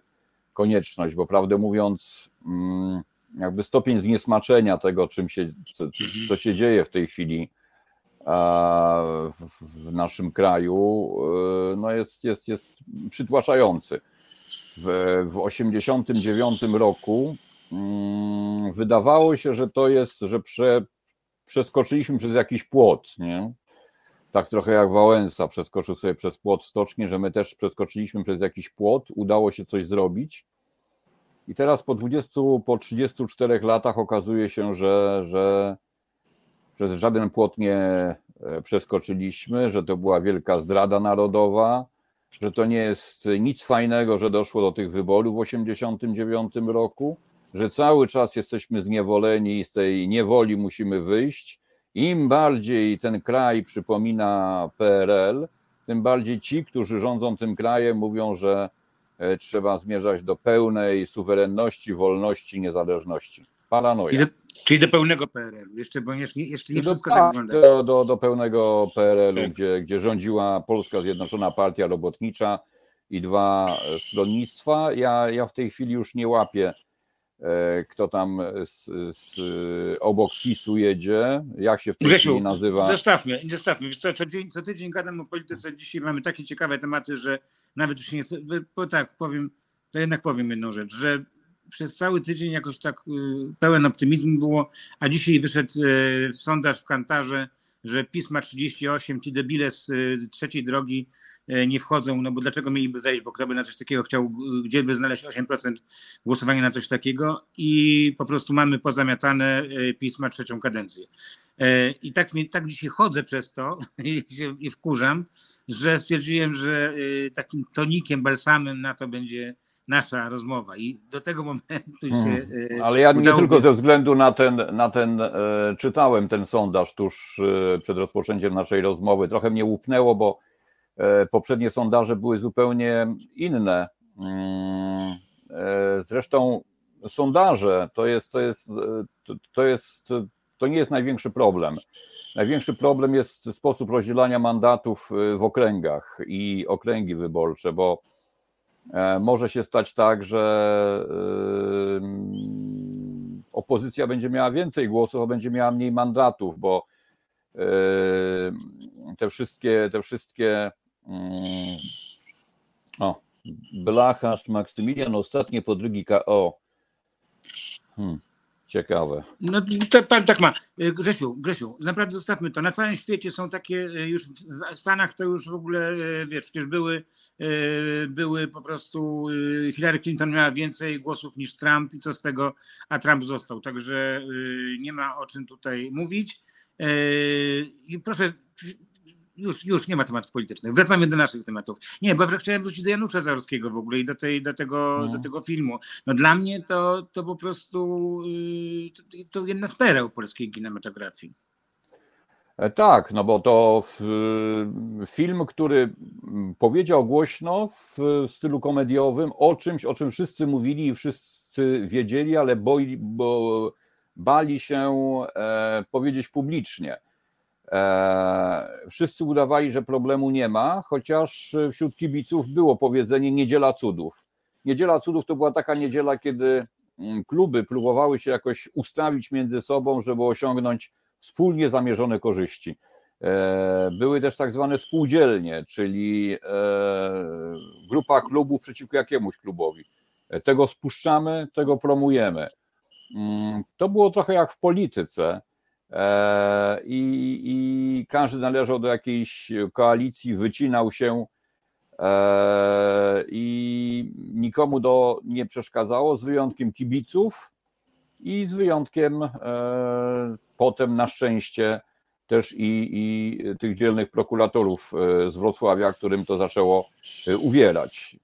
konieczność, bo prawdę mówiąc, mm, jakby stopień zniesmaczenia tego, czym się, co, co się dzieje w tej chwili w naszym kraju, e, no jest, jest, jest przytłaczający. W, w 89 roku mm, wydawało się, że to jest, że prze, przeskoczyliśmy przez jakiś płot, nie? Tak trochę jak Wałęsa przeskoczył sobie przez płot stocznie, że my też przeskoczyliśmy przez jakiś płot, udało się coś zrobić. I teraz po 20, po 34 latach okazuje się, że, że przez żaden płot nie e, przeskoczyliśmy, że to była wielka zdrada narodowa, że to nie jest nic fajnego, że doszło do tych wyborów w 1989 roku, że cały czas jesteśmy zniewoleni i z tej niewoli musimy wyjść. Im bardziej ten kraj przypomina PRL, tym bardziej ci, którzy rządzą tym krajem, mówią, że trzeba zmierzać do pełnej suwerenności, wolności, niezależności. Paranoja. Czyli do, czyli do pełnego PRL-u. Jeszcze, bo jeszcze, jeszcze nie do, wszystko tak tak, wygląda. do, do, do pełnego PRL-u, Tak. gdzie, gdzie rządziła Polska Zjednoczona Partia Robotnicza i dwa stronnictwa. Ja, ja w tej chwili już nie łapię, e, kto tam z, z, obok PiSu jedzie, jak się w tej Grzesiu, chwili nazywa. Zostawmy, zostawmy. Co, co, dzień, co tydzień gadam o polityce. Dzisiaj mamy takie ciekawe tematy, że nawet już nie chcę. Bo tak, powiem, to jednak powiem jedną rzecz, że przez cały tydzień jakoś tak y, pełen optymizmu było, a dzisiaj wyszedł y, sondaż w Kantarze, że PiS ma 38, ci debile z y, trzeciej drogi nie wchodzą, no bo dlaczego mieliby zejść, bo kto by na coś takiego chciał, gdzie by znaleźć 8% głosowania na coś takiego i po prostu mamy pozamiatane, y, PiS ma trzecią kadencję. E, I tak, tak dzisiaj chodzę przez to i, i wkurzam, że stwierdziłem, że y, takim tonikiem, balsamem na to będzie nasza rozmowa. I do tego momentu się. y, Ale ja nie tylko ze względu na ten, na ten e, czytałem ten sondaż tuż e, przed rozpoczęciem naszej rozmowy. Trochę mnie łupnęło, bo poprzednie sondaże były zupełnie inne. Mm, Zresztą sondaże to jest, to jest, to jest, to nie jest największy problem. Największy problem jest sposób rozdzielania mandatów e, w okręgach i okręgi wyborcze, bo E, Może się stać tak, że ym, opozycja będzie miała więcej głosów, a będzie miała mniej mandatów, bo ym, te wszystkie, te wszystkie ym, o, Blachacz, Maksymilian, ostatnie podrygi KO. Hmm, ciekawe. No to pan tak ma. Y, Grzesiu, Grzesiu, naprawdę zostawmy to. Na całym świecie są takie, y, już w Stanach to już w ogóle, y, wiesz, przecież były, były po prostu, Hillary Clinton miała więcej głosów niż Trump i co z tego, a Trump został. Także nie ma o czym tutaj mówić. I proszę, już, już nie ma tematów politycznych. Wracamy do naszych tematów. Nie, bo chciałem wrócić do Janusza Zaorskiego w ogóle i do, tej, do, tego, No. do tego filmu. No dla mnie to, to po prostu yy, to, to jedna z pereł polskiej kinematografii. E, Tak, no bo to w, film, który mm, powiedział głośno w stylu komediowym o czymś, o czym wszyscy mówili i wszyscy wiedzieli, ale boi, bo bali się e, powiedzieć publicznie. E, wszyscy udawali, że problemu nie ma, chociaż wśród kibiców było powiedzenie Niedziela Cudów. Niedziela Cudów to była taka niedziela, kiedy mm, kluby próbowały się jakoś ustawić między sobą, żeby osiągnąć wspólnie zamierzone korzyści. E, Były też tak zwane spółdzielnie, czyli e, grupa klubów przeciwko jakiemuś klubowi. E, Tego spuszczamy, tego promujemy. Mm, To było trochę jak w polityce. E, I, i każdy należał do jakiejś koalicji, wycinał się e, i nikomu to nie przeszkadzało, z wyjątkiem kibiców i z wyjątkiem e, potem na szczęście też i, i tych dzielnych prokuratorów z Wrocławia, którym to zaczęło uwierać.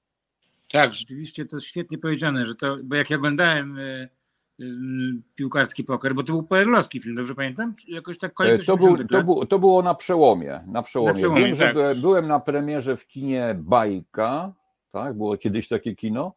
Tak, rzeczywiście to świetnie powiedziane, że to, bo jak ja oglądałem piłkarski poker, bo to był PRL-owski film, dobrze pamiętam? Jakoś tak E, koniec To, był, 80-tych to, był, to było na przełomie. Na przełomie. Na przełomie, Wiem, że tak. byłem- byłem na premierze w kinie Bajka, tak, było kiedyś takie kino.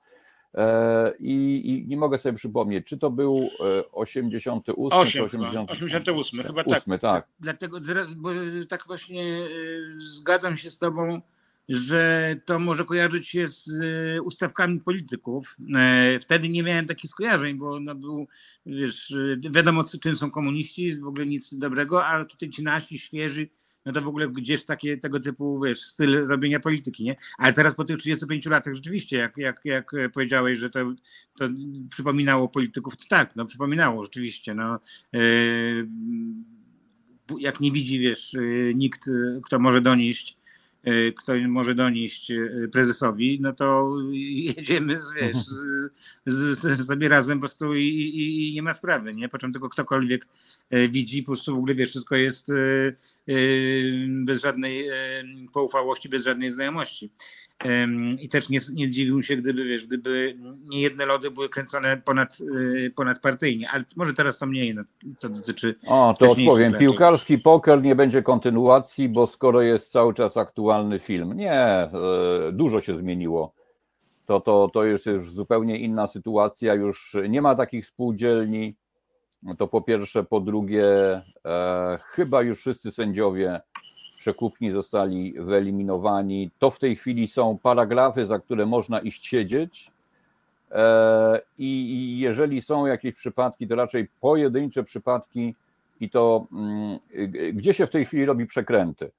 e, I, I nie mogę sobie przypomnieć, czy to był e, 88 Osiem czy chyba, 80, 88, chyba tak. Ósmy, tak. Dlatego bo tak właśnie y, zgadzam się z tobą, że to może kojarzyć się z y, ustawkami polityków. E, Wtedy nie miałem takich skojarzeń, bo no był, wiesz, y, wiadomo czym są komuniści, w ogóle nic dobrego, a tutaj ci nasi, świeży, no to w ogóle gdzieś takie tego typu, wiesz, styl robienia polityki, nie? Ale teraz po tych 35 latach rzeczywiście, jak, jak, jak powiedziałeś, że to, to przypominało polityków, to tak, no przypominało rzeczywiście, no. Yy, jak nie widzi, wiesz, yy, nikt, kto może donieść, yy, kto może donieść yy, prezesowi, no to jedziemy z, wiesz, z, z, z, sobie razem po prostu i, i, i nie ma sprawy, nie? Po czym tylko ktokolwiek yy, widzi, po prostu w ogóle, wiesz, wszystko jest bez żadnej yy, poufałości, bez żadnej znajomości. I też nie, nie dziwił się, gdyby, wiesz, gdyby nie jedne lody były kręcone ponad, yy, ponadpartyjnie, ale może teraz to mniej, no, to dotyczy O, to odpowiem. raczej. Piłkarski poker nie będzie kontynuacji, bo skoro jest cały czas aktualny film. Nie, e, dużo się zmieniło. To, to, to jest już zupełnie inna sytuacja. Już nie ma takich spółdzielni. To po pierwsze. Po drugie, e, chyba już wszyscy sędziowie przekupni zostali wyeliminowani. To w tej chwili są paragrafy, za które można iść siedzieć. E, I jeżeli są jakieś przypadki, to raczej pojedyncze przypadki, i to mm, gdzie się w tej chwili robi przekręty?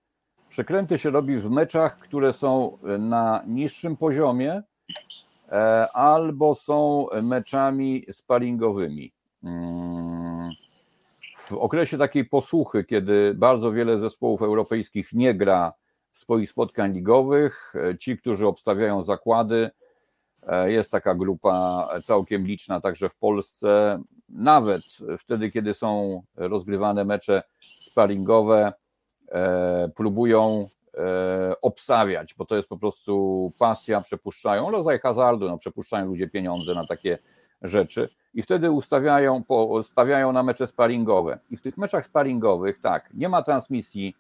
Przekręty się robi w meczach, które są na niższym poziomie e, albo są meczami sparingowymi. Mm, W okresie takiej posłuchy, kiedy bardzo wiele zespołów europejskich nie gra swoich spotkań ligowych, e, ci, którzy obstawiają zakłady, e, jest taka grupa całkiem liczna także w Polsce. Nawet wtedy, kiedy są rozgrywane mecze sparingowe, e, próbują obstawiać, bo to jest po prostu pasja, przepuszczają, rodzaj hazardu, no, przepuszczają ludzie pieniądze na takie rzeczy i wtedy ustawiają, po- stawiają na mecze sparingowe. I w tych meczach sparingowych, tak, nie ma transmisji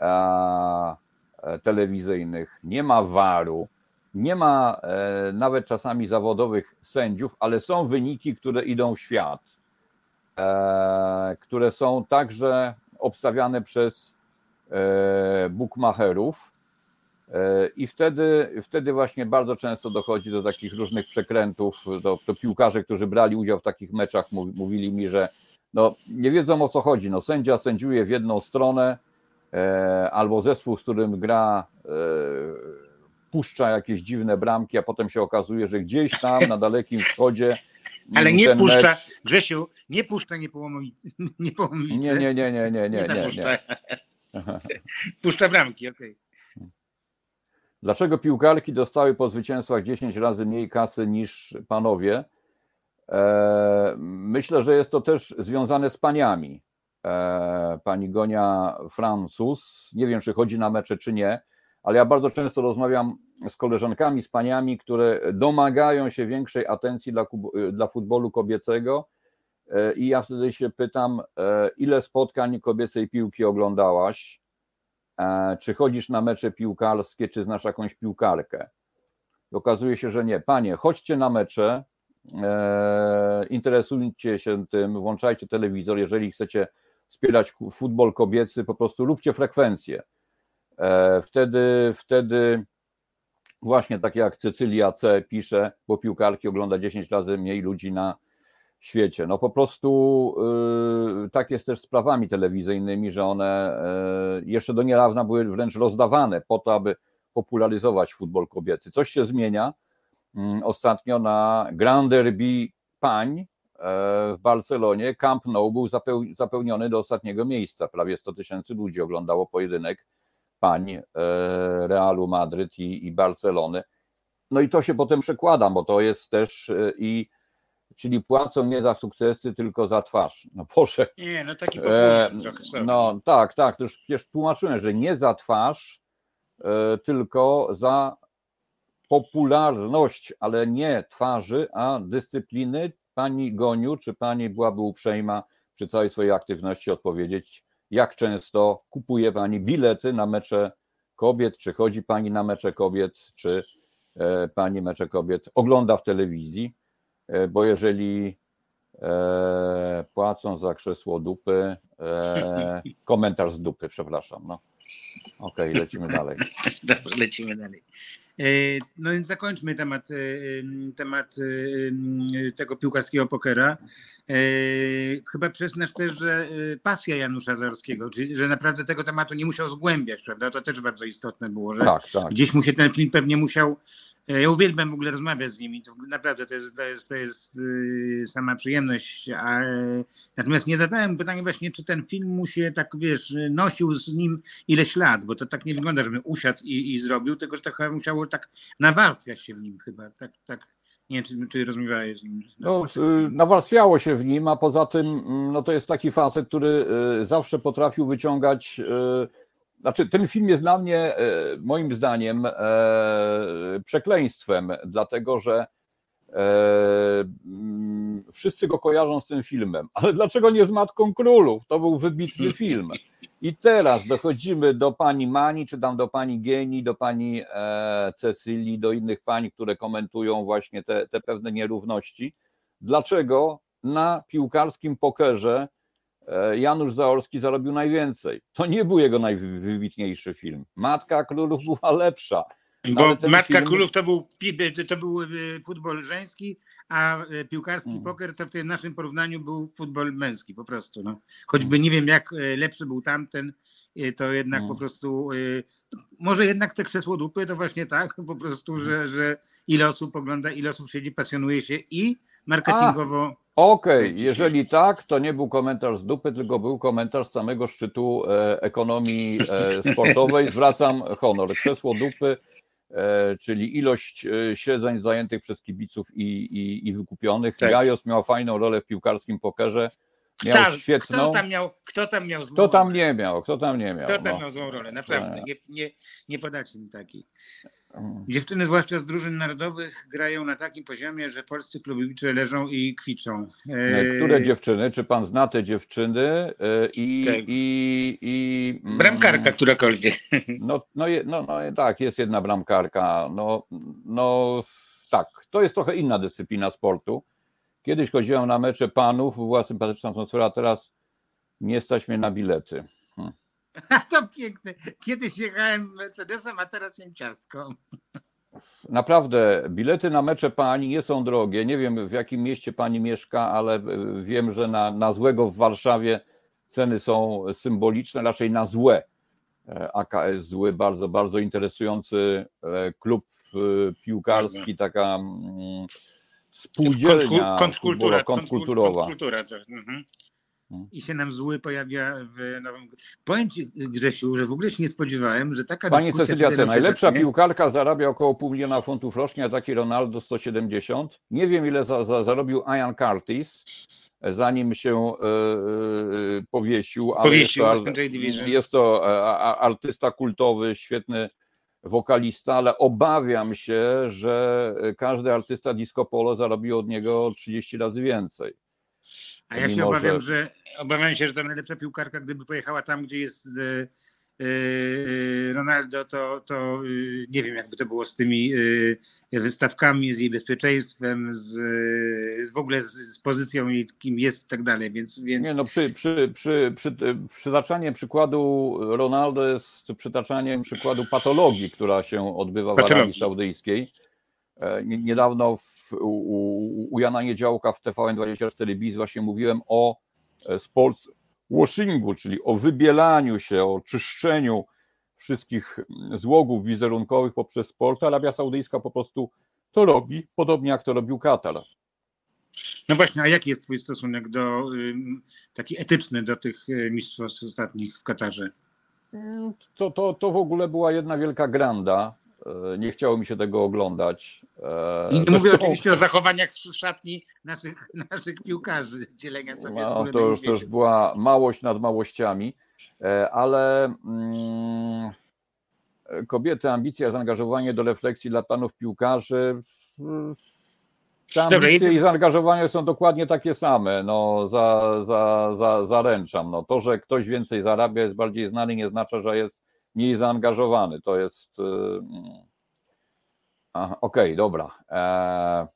a, e, telewizyjnych, nie ma waru, nie ma e, nawet czasami zawodowych sędziów, ale są wyniki, które idą w świat, e, które są także obstawiane przez e, bookmacherów. E, I wtedy, wtedy właśnie bardzo często dochodzi do takich różnych przekrętów. To, to piłkarze, którzy brali udział w takich meczach, mów- mówili mi, że no, nie wiedzą o co chodzi. No, sędzia sędziuje w jedną stronę, e, albo zespół, z którym gra, e, puszcza jakieś dziwne bramki, a potem się okazuje, że gdzieś tam na dalekim wschodzie. Ale nie puszcza, mecz- Grzesiu, nie puszcza. Niepołomicy. Nie, nie, nie, nie, nie, nie, tam nie, puszcza. nie. puszcza bramki, okej. Dlaczego piłkarki dostały po zwycięstwach 10 razy mniej kasy niż panowie? E, Myślę, że jest to też związane z paniami. e, pani Gonia Francuz. Nie wiem, czy chodzi na mecze, czy nie, ale ja bardzo często rozmawiam z koleżankami, z paniami, które domagają się większej atencji dla, dla futbolu kobiecego. E, I ja wtedy się pytam, e, ile spotkań kobiecej piłki oglądałaś? E, czy chodzisz na mecze piłkarskie, czy znasz jakąś piłkarkę? Okazuje się, że nie. Panie, chodźcie na mecze, interesujcie się tym, włączajcie telewizor, jeżeli chcecie wspierać futbol kobiecy, po prostu róbcie frekwencję. Wtedy, wtedy właśnie tak jak Cecylia C. pisze, bo piłkarki ogląda 10 razy mniej ludzi na świecie. No po prostu yy, tak jest też z prawami telewizyjnymi, że one yy, jeszcze do niedawna były wręcz rozdawane po to, aby popularyzować futbol kobiecy. Coś się zmienia. Yy, ostatnio na Grand Derby pań yy, w Barcelonie Camp Nou był zapełniony do ostatniego miejsca. Prawie 100 tysięcy ludzi oglądało pojedynek pań yy, Realu Madryt i, i Barcelony. No i to się potem przekłada, bo to jest też yy, i czyli płacą nie za sukcesy, tylko za twarz. No Boże. Nie, no taki e. No tak, tak, to już przecież tłumaczyłem, że nie za twarz, e, tylko za popularność, ale nie twarzy, a dyscypliny. Pani Goniu, czy pani byłaby uprzejma przy całej swojej aktywności odpowiedzieć, jak często kupuje pani bilety na mecze kobiet, czy chodzi pani na mecze kobiet, czy e, pani mecze kobiet ogląda w telewizji? E, bo jeżeli e, płacą za krzesło dupy, e, komentarz z dupy, przepraszam. No. Okej, okay, lecimy dalej. Dobrze, lecimy dalej. No więc zakończmy temat, temat tego piłkarskiego pokera. Chyba przyznasz też, że pasja Janusza Zarskiego, czyli że naprawdę tego tematu nie musiał zgłębiać, prawda? To też bardzo istotne było, że tak, tak. gdzieś mu się ten film pewnie musiał ja uwielbiam w ogóle rozmawiać z nimi. To naprawdę to jest, to jest, to jest yy, sama przyjemność. A, natomiast nie zadałem pytania właśnie, czy ten film mu się tak, wiesz, nosił z nim ileś lat, bo to tak nie wygląda, żeby usiadł i, i zrobił, tylko że to chyba musiało tak nawarstwiać się w nim chyba. Tak, tak. Nie wiem, czy, czy rozmawiałeś z nim. No, nawarstwiało się w nim, a poza tym mm, no, to jest taki facet, który y, zawsze potrafił wyciągać y, znaczy, ten film jest dla mnie, e, moim zdaniem, e, przekleństwem, dlatego że e, mm, wszyscy go kojarzą z tym filmem. Ale dlaczego nie z Matką Królów? To był wybitny film. I teraz dochodzimy do pani Mani, czy tam do pani Geni, do pani Cecylii, do innych pań, które komentują właśnie te, te pewne nierówności. Dlaczego na piłkarskim pokerze Janusz Zaorski zarobił najwięcej. To nie był jego najwybitniejszy film. Matka Królów była lepsza. Bo Matka film... Królów to był, to był e, futbol żeński, a e, piłkarski hmm. poker to w tym naszym porównaniu był futbol męski po prostu. No. Choćby nie wiem jak lepszy był tamten, to jednak hmm. po prostu może jednak te krzesło dupy to właśnie tak po prostu, że, że ile osób ogląda, ile osób siedzi, pasjonuje się i marketingowo. Okej, okay. jeżeli tak, to nie był komentarz z dupy, tylko był komentarz z samego szczytu e, ekonomii e, sportowej. Zwracam honor. Krzesło dupy, e, czyli ilość e, siedzeń zajętych przez kibiców i, i, i wykupionych. Tak. Gajos miał fajną rolę w piłkarskim pokerze. Miał kto, świetną. Kto tam miał, kto tam miał złą Kto tam nie miał, kto tam nie miał. Kto tam no. miał złą rolę, naprawdę. Nie, nie, nie podacie mi takiej. Dziewczyny, zwłaszcza z drużyn narodowych, grają na takim poziomie, że polscy klubowicze leżą i kwiczą. E, które dziewczyny? Czy pan zna te dziewczyny? E, I, tak. i, i mm, bramkarka którakolwiek. No, no, no, no tak, jest jedna bramkarka. No, no tak, to jest trochę inna dyscyplina sportu. Kiedyś chodziłem na mecze panów, była sympatyczna atmosfera, teraz nie stać mnie na bilety. To piękne. Kiedyś jechałem Mercedesem, a teraz jem ciastko. Naprawdę, bilety na mecze pani nie są drogie. Nie wiem, w jakim mieście pani mieszka, ale wiem, że na, na złego w Warszawie ceny są symboliczne, raczej na złe. E, AKS zły, bardzo, bardzo interesujący e, klub e, piłkarski, taka mm, spółdzielnia kontrkultura, kontrkulturowa. Kontrkultura, mhm. Mm. i się nam zły pojawia w nowym. Powiem Ci, Grzesiu, że w ogóle się nie spodziewałem, że taka Pani Cecylia C. Najlepsza zacznie... piłkarka zarabia około pół miliona funtów rocznie, a taki Ronaldo 170. Nie wiem, ile za, za, zarobił Ian Curtis. zanim się e, powiesił. ale Powiesił jest to, jest to artysta kultowy, świetny wokalista, ale obawiam się, że każdy artysta disco polo zarobi od niego 30 razy więcej. A ja się Mimo, obawiam, że- że obawiam się, że ta najlepsza piłkarka, gdyby pojechała tam, gdzie jest e, e, Ronaldo, to, to e, nie wiem, jakby to było z tymi wystawkami, z jej bezpieczeństwem, z, z w ogóle z, z pozycją i kim jest i tak dalej, więc, więc Nie no, przy, przy, przy, przy, przytaczanie przykładu Ronaldo jest przytaczaniem przykładu patologii, która się odbywa w Patologii. Arabii Saudyjskiej. E, nie- Niedawno w, u, u- Jana Niedziałka w TVN24 Biz właśnie mówiłem o e, sports washingu, czyli o wybielaniu się, o czyszczeniu wszystkich złogów wizerunkowych poprzez sport. Arabia Saudyjska po prostu to robi, podobnie jak to robił Katar. No właśnie, a jaki jest twój stosunek do taki etyczny do tych y, mistrzostw ostatnich w Katarze? Mm, To, to, to w ogóle była jedna wielka granda. E, Nie chciało mi się tego oglądać. E, I nie mówię oczywiście o zachowaniach w szatni naszych, naszych piłkarzy, dzielenia sobie No, to już, to już była małość nad małościami, e, ale mm, kobiety, ambicja, zaangażowanie do refleksji dla panów piłkarzy. Te ambicje i zaangażowanie są dokładnie takie same. No, za, za, za, zaręczam. No, to, że ktoś więcej zarabia, jest bardziej znany, nie znaczy, że jest mniej zaangażowany. To jest. y, mm. Aha, Okej, dobra. E,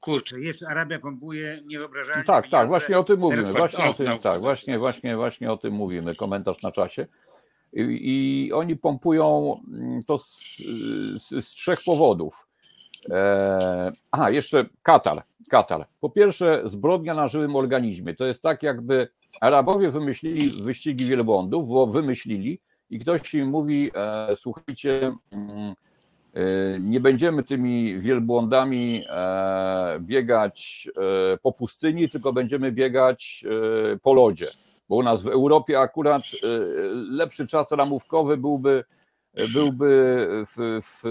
Kurczę, jeszcze Arabia pompuje niewyobrażalnie tak, tak, właśnie o tym mówimy. Teraz Właśnie o tym, no, tak, właśnie, właśnie, właśnie o tym mówimy. Komentarz na czasie. I, i oni pompują mm, to z, z, z trzech powodów. E, aha, jeszcze Katar. Katar. Po pierwsze, zbrodnia na żywym organizmie. To jest tak, jakby Arabowie wymyślili wyścigi wielbłądów, bo wymyślili i ktoś im mówi, e, słuchajcie, mm, e, nie będziemy tymi wielbłądami e, biegać po pustyni, tylko będziemy biegać po lodzie. Bo u nas w Europie akurat lepszy czas ramówkowy byłby, byłby w, w,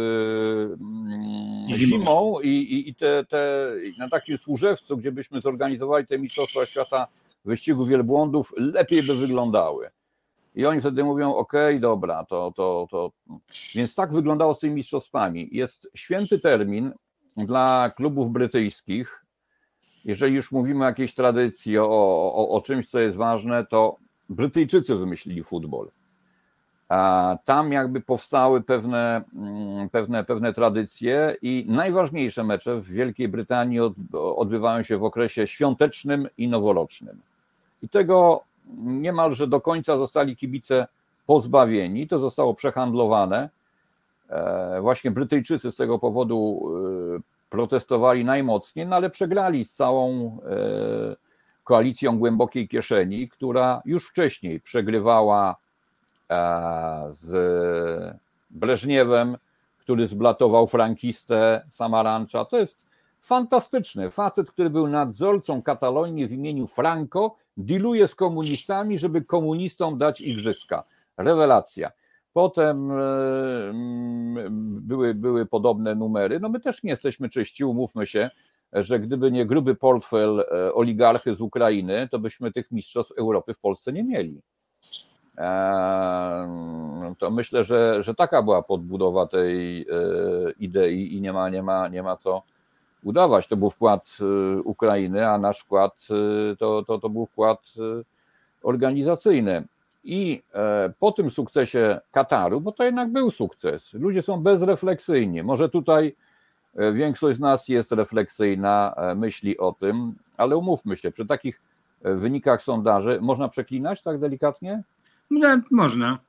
mm, zimą i, i, i te, te, na takim służewcu, gdzie byśmy zorganizowali te Mistrzostwa Świata wyścigu wielbłądów, lepiej by wyglądały. I oni wtedy mówią, ok, dobra, to, to, to. Więc tak wyglądało z tymi mistrzostwami. Jest święty termin dla klubów brytyjskich. Jeżeli już mówimy o jakiejś tradycji, o, o, o czymś, co jest ważne, to Brytyjczycy wymyślili futbol. A tam jakby powstały pewne, mm, pewne, pewne tradycje i najważniejsze mecze w Wielkiej Brytanii od, odbywają się w okresie świątecznym i noworocznym. I tego niemalże do końca zostali kibice pozbawieni, to zostało przehandlowane. E, Właśnie Brytyjczycy z tego powodu e, protestowali najmocniej, no ale przegrali z całą e, koalicją głębokiej kieszeni, która już wcześniej przegrywała z Breżniewem, który zblatował frankistę Samarancza. To jest fantastyczny facet, który był nadzorcą Katalonii w imieniu Franco, dealuje z komunistami, żeby komunistom dać igrzyska. Rewelacja. Potem e, mm, były, były podobne numery. No my też nie jesteśmy czyści, umówmy się, że gdyby nie gruby portfel e, oligarchy z Ukrainy, to byśmy tych mistrzostw Europy w Polsce nie mieli. Eee, To myślę, że, że taka była podbudowa tej e, idei i nie ma, nie ma, nie ma co udawać. To był wkład e, Ukrainy, a nasz wkład e, to, to, to był wkład e, organizacyjny. I e, po tym sukcesie Kataru, bo to jednak był sukces, ludzie są bezrefleksyjni. Może tutaj e, większość z nas jest refleksyjna, e, myśli o tym, ale umówmy się, przy takich wynikach sondaży można przeklinać tak delikatnie? No, można.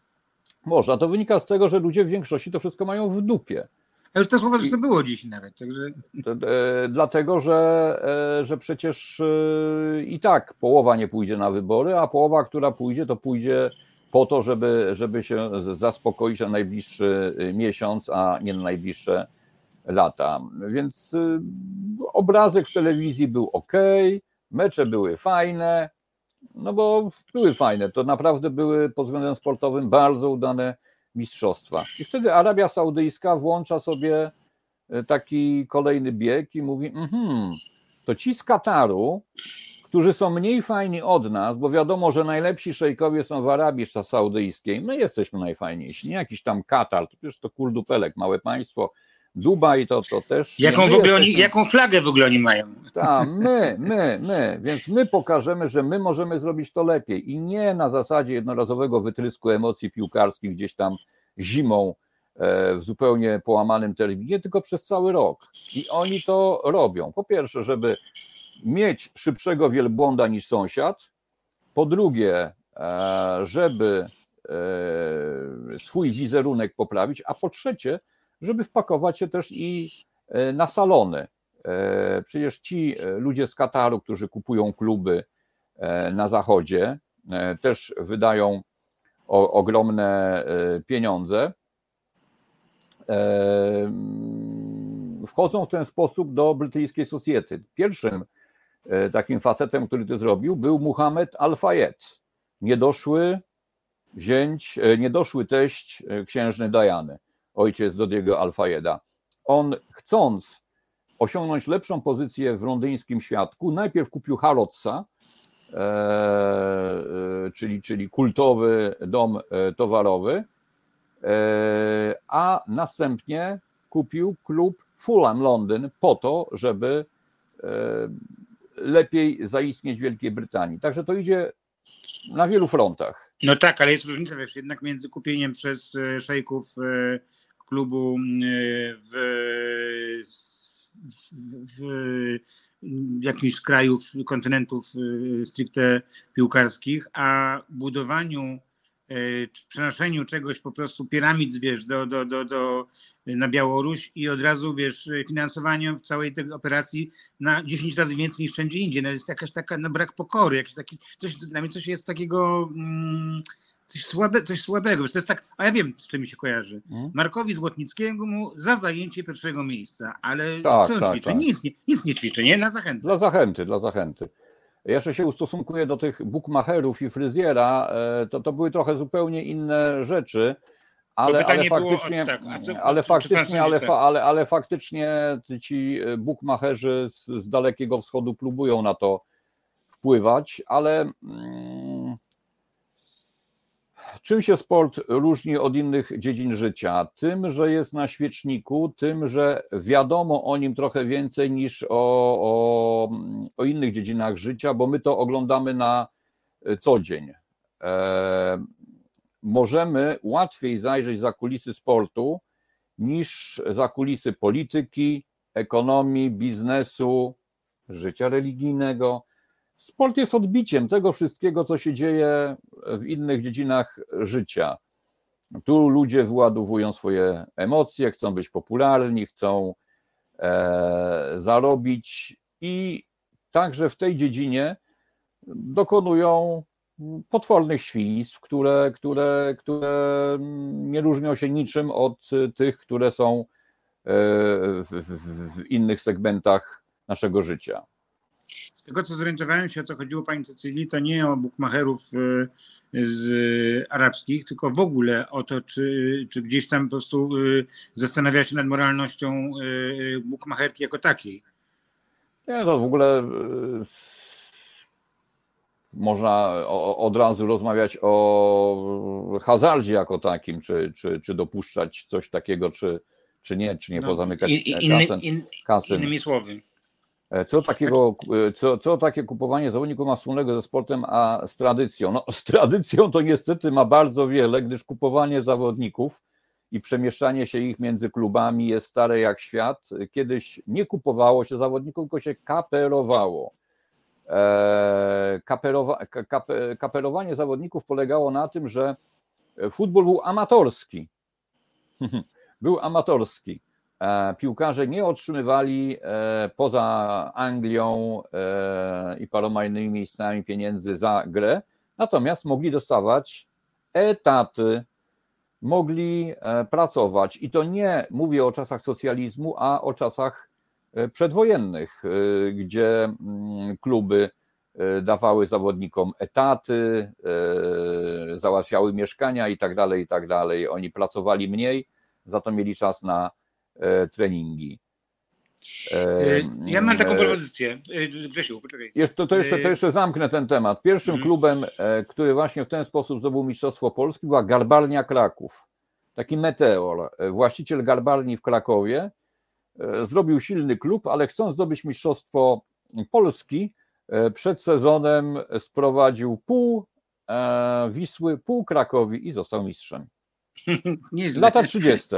Można. To wynika z tego, że ludzie w większości to wszystko mają w dupie. A już te słowa zresztą było dziś nawet, także E, Dlatego, że, e, że przecież e, i tak połowa nie pójdzie na wybory, a połowa, która pójdzie, to pójdzie po to, żeby, żeby się zaspokoić na najbliższy miesiąc, a nie na najbliższe lata. Więc obrazek w telewizji był ok, mecze były fajne, no bo były fajne. To naprawdę były pod względem sportowym bardzo udane mistrzostwa. I wtedy Arabia Saudyjska włącza sobie taki kolejny bieg i mówi: mhm, to ci z Kataru, którzy są mniej fajni od nas, bo wiadomo, że najlepsi szejkowie są w Arabii Saudyjskiej. My jesteśmy najfajniejsi, nie jakiś tam Katar, to przecież to kurdupelek, małe państwo. Dubaj to, to też. Jaką, w ogóle oni, jaką flagę w ogóle oni mają? Tak, my, my, my. Więc my pokażemy, że my możemy zrobić to lepiej. I nie na zasadzie jednorazowego wytrysku emocji piłkarskich gdzieś tam zimą e, w zupełnie połamanym terminie, tylko przez cały rok. I oni to robią. Po pierwsze, żeby mieć szybszego wielbłąda niż sąsiad. Po drugie, e, żeby e, swój wizerunek poprawić, a po trzecie, żeby wpakować się też i na salony. Przecież ci ludzie z Kataru, którzy kupują kluby na zachodzie, też wydają ogromne pieniądze. Wchodzą w ten sposób do brytyjskiej society. Pierwszym takim facetem, który to zrobił, był Muhammad Al-Fayed, niedoszły zięć, niedoszły teść księżny Diany, ojciec Dodiego Al-Fayeda. On chcąc osiągnąć lepszą pozycję w londyńskim świadku, najpierw kupił Harrodsa, czyli, czyli kultowy dom towarowy, a następnie kupił klub Fulham Londyn po to, żeby lepiej zaistnieć w Wielkiej Brytanii. Także to idzie na wielu frontach. No tak, ale jest różnica wiesz, jednak między kupieniem przez szejków klubu w, w, w jakimś z krajów, kontynentów stricte piłkarskich, a budowaniu przenoszeniu czegoś po prostu piramid, wiesz, do, do, do, do, na Białoruś i od razu, wiesz, finansowaniem całej tej operacji na 10 razy więcej niż wszędzie indziej. No jest jakaś taka, no brak pokory, jakiś taki, coś, dla mnie coś jest takiego, mm, coś, słabe, coś słabego. To jest tak, a ja wiem, z czym mi się kojarzy. Hmm? Markowi Złotnickiemu mu za zajęcie pierwszego miejsca, ale Tak, co on tak, ćwiczy? tak. Nic, nie, nic nie ćwiczy, nie? Na zachętę. Dla zachęty, dla zachęty. Jeszcze się ustosunkuję do tych bookmacherów i fryzjera, e, to, to były trochę zupełnie inne rzeczy, ale, ale pytanie było faktycznie, tak, co- ale, faktycznie ale, fa, ale, ale faktycznie ci bookmacherzy z, z Dalekiego Wschodu próbują na to wpływać, ale mm, czym się sport różni od innych dziedzin życia? Tym, że jest na świeczniku, tym, że wiadomo o nim trochę więcej niż o, o, o innych dziedzinach życia, bo my to oglądamy na co dzień. E, możemy łatwiej zajrzeć za kulisy sportu niż za kulisy polityki, ekonomii, biznesu, życia religijnego. Sport jest odbiciem tego wszystkiego, co się dzieje w innych dziedzinach życia. Tu ludzie wyładowują swoje emocje, chcą być popularni, chcą e, zarobić i także w tej dziedzinie dokonują potwornych świństw, które, które, które nie różnią się niczym od tych, które są e, w, w, w innych segmentach naszego życia. Z tego co zorientowałem się, o co chodziło pani Cecylii, to nie o bukmacherów y, z arabskich, tylko w ogóle o to, czy, czy gdzieś tam po prostu y, zastanawia się nad moralnością y, bukmacherki jako takiej. Nie, to w ogóle można od razu rozmawiać o hazardzie jako takim, czy, czy, czy dopuszczać coś takiego, czy, czy nie, czy nie No, pozamykać i- i- inny- kasyn, in- kasyn. Innymi słowy. E, Co takiego, e, co, co takie kupowanie zawodników ma wspólnego ze sportem, a z tradycją? No, z tradycją to niestety ma bardzo wiele, gdyż kupowanie zawodników i przemieszczanie się ich między klubami jest stare jak świat. Kiedyś nie kupowało się zawodników, tylko się kaperowało. E, Kaperowa, ka- kape, kaperowanie zawodników polegało na tym, że futbol był amatorski. Był amatorski. E, Piłkarze nie otrzymywali e, poza Anglią e, i paroma innymi miejscami pieniędzy za grę, natomiast mogli dostawać etaty, mogli pracować. I to nie mówię o czasach socjalizmu, a o czasach przedwojennych, gdzie mm, kluby dawały zawodnikom etaty, załatwiały mieszkania i tak dalej, i tak dalej. Oni pracowali mniej, za to mieli czas na treningi. Y, Ja mam taką E, propozycję. Grzesiu, poczekaj. Jeszcze, to, jeszcze, to jeszcze zamknę ten temat. Pierwszym Mhm. klubem, e, który właśnie w ten sposób zdobył Mistrzostwo Polski, była Garbarnia Kraków. Taki meteor. E, Właściciel Garbarni w Krakowie e, zrobił silny klub, ale chcąc zdobyć Mistrzostwo Polski, e, przed sezonem sprowadził pół e, Wisły, pół Krakowi i został mistrzem. Lata 30.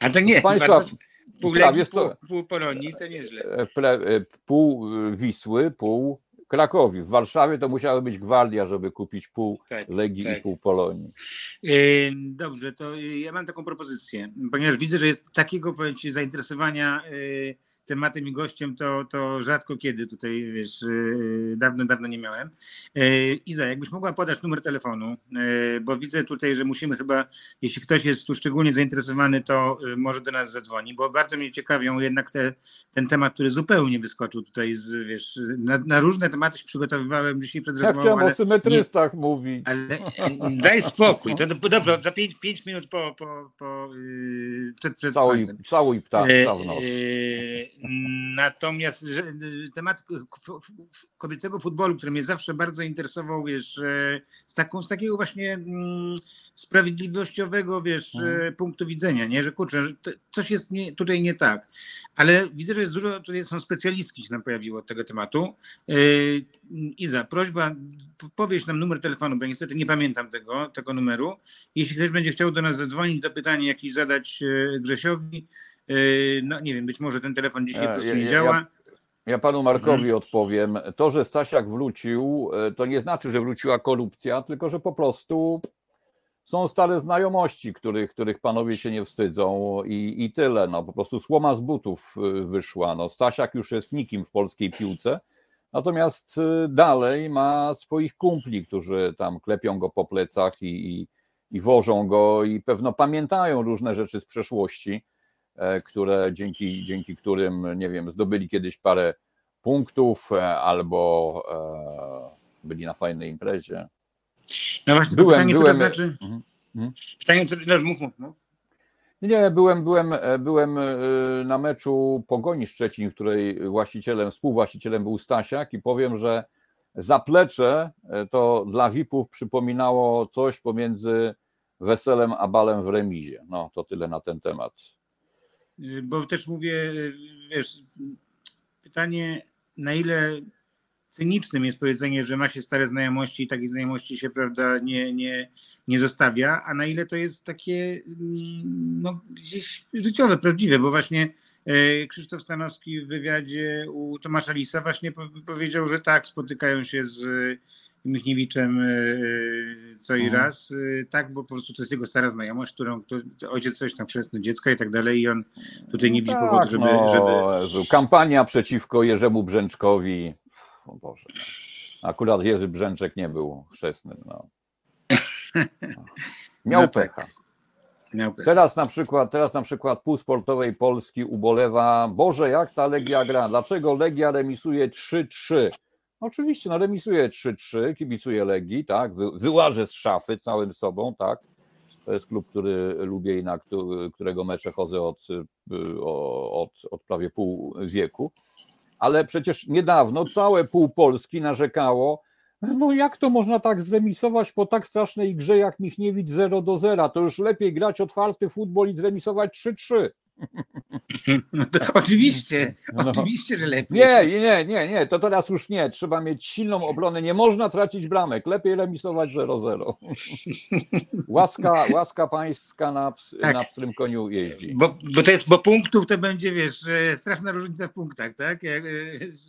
A to nie, Państwa, bardzo, pół Legii, pół, pół Polonii, to nieźle. e, e, pół e, Wisły, pół Krakowi. W Warszawie to musiały być gwardia, żeby kupić pół Tak, Legii tak. i pół Polonii. Dobrze, to ja mam taką propozycję, ponieważ widzę, że jest takiego powiem ci, zainteresowania tematem i gościem, to, to rzadko kiedy tutaj, wiesz, yy, dawno, dawno nie miałem. Yy, Iza, jakbyś mogła podać numer telefonu, bo widzę tutaj, że musimy chyba, jeśli ktoś jest tu szczególnie zainteresowany, to może do nas zadzwoni, bo bardzo mnie ciekawią jednak te, ten temat, który zupełnie wyskoczył tutaj, z, wiesz, na, na różne tematy się przygotowywałem dzisiaj przed Ja rozmową, chciałem ale o symetrystach mówić. ale e, daj spokój. To, to dobrze, za 5 minut po, po, po, przed, przed Całuj, całuj pta, E, w nos. e, Natomiast temat kobiecego futbolu, który mnie zawsze bardzo interesował, wiesz, e, z, taką, z takiego właśnie mm, sprawiedliwościowego, wiesz, e, punktu widzenia, nie? że kurczę, coś jest nie, tutaj nie tak. Ale widzę, że jest dużo, tutaj są specjalistki się nam pojawiło od tego tematu. E, Iza, prośba, powiesz nam numer telefonu, bo niestety nie pamiętam tego, tego numeru. Jeśli ktoś będzie chciał do nas zadzwonić, do pytania jakieś zadać Grzesiowi, no nie wiem, być może ten telefon dzisiaj po prostu nie ja- działa. Ja panu Markowi Mhm. odpowiem. To, że Stasiak wrócił, e, to nie znaczy, że wróciła korupcja, tylko że po prostu są stare znajomości, których, których panowie się nie wstydzą i, i tyle. No, po prostu słoma z butów e, wyszła. No, Stasiak już jest nikim w polskiej piłce, natomiast e, dalej ma swoich kumpli, którzy tam klepią go po plecach i, i, i wożą go i pewno pamiętają różne rzeczy z przeszłości które dzięki, dzięki którym, nie wiem, zdobyli kiedyś parę punktów e, albo e, byli na fajnej imprezie. No właśnie, Byłem- pytanie, co byłem- to znaczy? Mhm, mhm. Pytanie, co, no mów, mów, mów. Nie, byłem, byłem, e, byłem e, na meczu Pogoni Szczecin, w której właścicielem, współwłaścicielem był Stasiak i powiem, że zaplecze e, to dla VIP-ów przypominało coś pomiędzy weselem a balem w remizie. No, to tyle na ten temat. Y, Bo też mówię, y, wiesz, pytanie, na ile cynicznym jest powiedzenie, że ma się stare znajomości i takiej znajomości się, prawda, nie, nie, nie zostawia, a na ile to jest takie, mm, no, gdzieś życiowe, prawdziwe, bo właśnie e, Krzysztof Stanowski w wywiadzie u Tomasza Lisa właśnie po- powiedział, że tak, spotykają się z Michniewiczem e, co i Mhm. raz, e, tak, bo po prostu to jest jego stara znajomość, którą który, ojciec coś tam chrzestny dziecka i tak dalej i on tutaj nie widzi Tak, powodu, żeby, no, żeby Jezu, kampania przeciwko Jerzemu Brzęczkowi. O Boże. no. Akurat Jerzy Brzęczek nie był chrzestny. No. Miał No tak. pecha. miał pewnie. Teraz na przykład, teraz na przykład pół sportowej Polski ubolewa, Boże, jak ta Legia gra? Dlaczego Legia remisuje 3-3? Oczywiście, no remisuje 3-3, kibicuje Legii, tak, wy, wyłażę z szafy całym sobą, tak. To jest klub, który lubię i na któ- którego mecze chodzę od, y, od, od prawie pół wieku. Ale przecież niedawno całe pół Polski narzekało, no jak to można tak zremisować po tak strasznej grze jak Michniewicz 0 do 0? To już lepiej grać otwarty futbol i zremisować 3-3. No to, oczywiście, No. oczywiście, że lepiej. Nie, nie, nie, nie, to teraz już nie. Trzeba mieć silną obronę. Nie można tracić bramek. Lepiej remisować 0-0. Łaska, łaska pańska na, ps, Tak. na pstrym koniu jeździ. Bo, bo to jest, bo punktów to będzie, wiesz, e, straszna różnica w punktach, tak? E,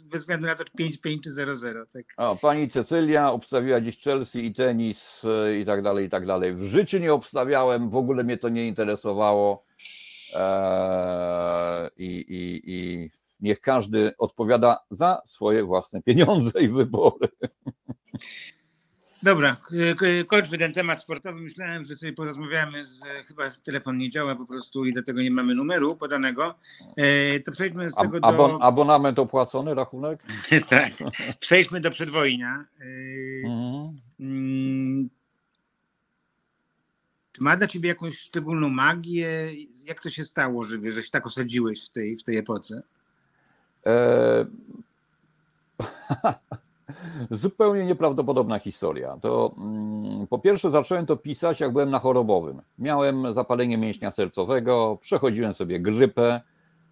Bez względu na to, czy 5-5 czy 0-0, tak? O, pani Cecylia obstawiła dziś Chelsea i tenis e, i tak dalej, i tak dalej. W życiu nie obstawiałem, w ogóle mnie to nie interesowało. Eee, i, i, I niech każdy odpowiada za swoje własne pieniądze i wybory. Dobra, kończmy ten temat sportowy. Myślałem, że sobie porozmawiamy z, chyba telefon nie działa po prostu i dlatego nie mamy numeru podanego. E, to przejdźmy z Ab- tego do... abon, abonament opłacony, rachunek? tak, przejdźmy do przedwojnia. E, Mhm. Czy ma dla ciebie jakąś szczególną magię? Jak to się stało, że że się tak osadziłeś w tej, w tej epoce? E... Zupełnie nieprawdopodobna historia. To mm, po pierwsze zacząłem to pisać, jak byłem na chorobowym. Miałem zapalenie mięśnia sercowego, przechodziłem sobie grypę.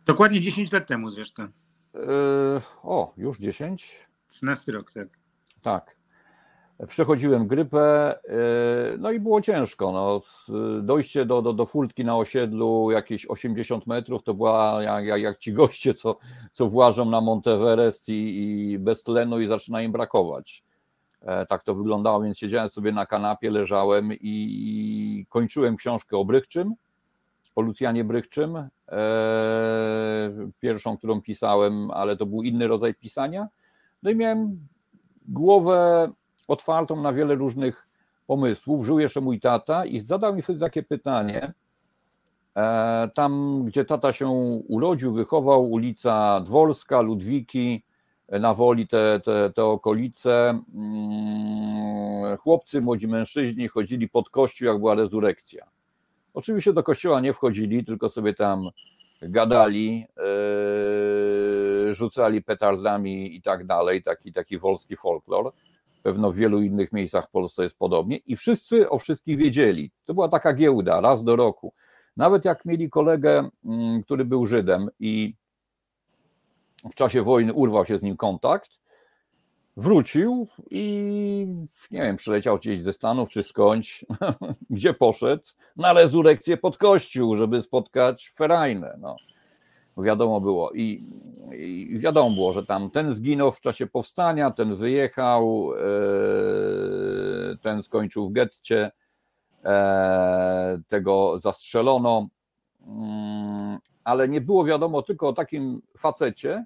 Dokładnie 10 lat temu zresztą. E... O, już 10? 13 rok, tak. Tak. Przechodziłem grypę, no i było ciężko. No, dojście do, do, do furtki na osiedlu jakieś 80 metrów to była jak, jak ci goście, co, co włażą na Monteverest i, i bez tlenu i zaczyna im brakować. Tak to wyglądało, więc siedziałem sobie na kanapie, leżałem i, i kończyłem książkę o Brychczym, o Lucjanie Brychczym. Pierwszą, którą pisałem, ale to był inny rodzaj pisania. No i miałem głowę otwartą na wiele różnych pomysłów. Żył jeszcze mój tata i zadał mi wtedy takie pytanie. Tam, gdzie tata się urodził, wychował, ulica Dworska, Ludwiki, na woli te, te, te okolice. Chłopcy, młodzi mężczyźni chodzili pod kościół, jak była rezurekcja. Oczywiście do kościoła nie wchodzili, tylko sobie tam gadali, rzucali petardami i tak dalej, taki, taki wolski folklor. Pewno w wielu innych miejscach w Polsce jest podobnie i wszyscy o wszystkich wiedzieli. To była taka giełda raz do roku. Nawet jak mieli kolegę, który był Żydem i w czasie wojny urwał się z nim kontakt, wrócił i nie wiem, przyleciał gdzieś ze Stanów czy skądś, gdzie poszedł, na rezurekcję pod kościół, żeby spotkać Ferajnę. No wiadomo było i, i, wiadomo było, że tam ten zginął w czasie powstania, ten wyjechał, e, ten skończył w getcie, e, tego zastrzelono, mm, ale nie było wiadomo tylko o takim facecie,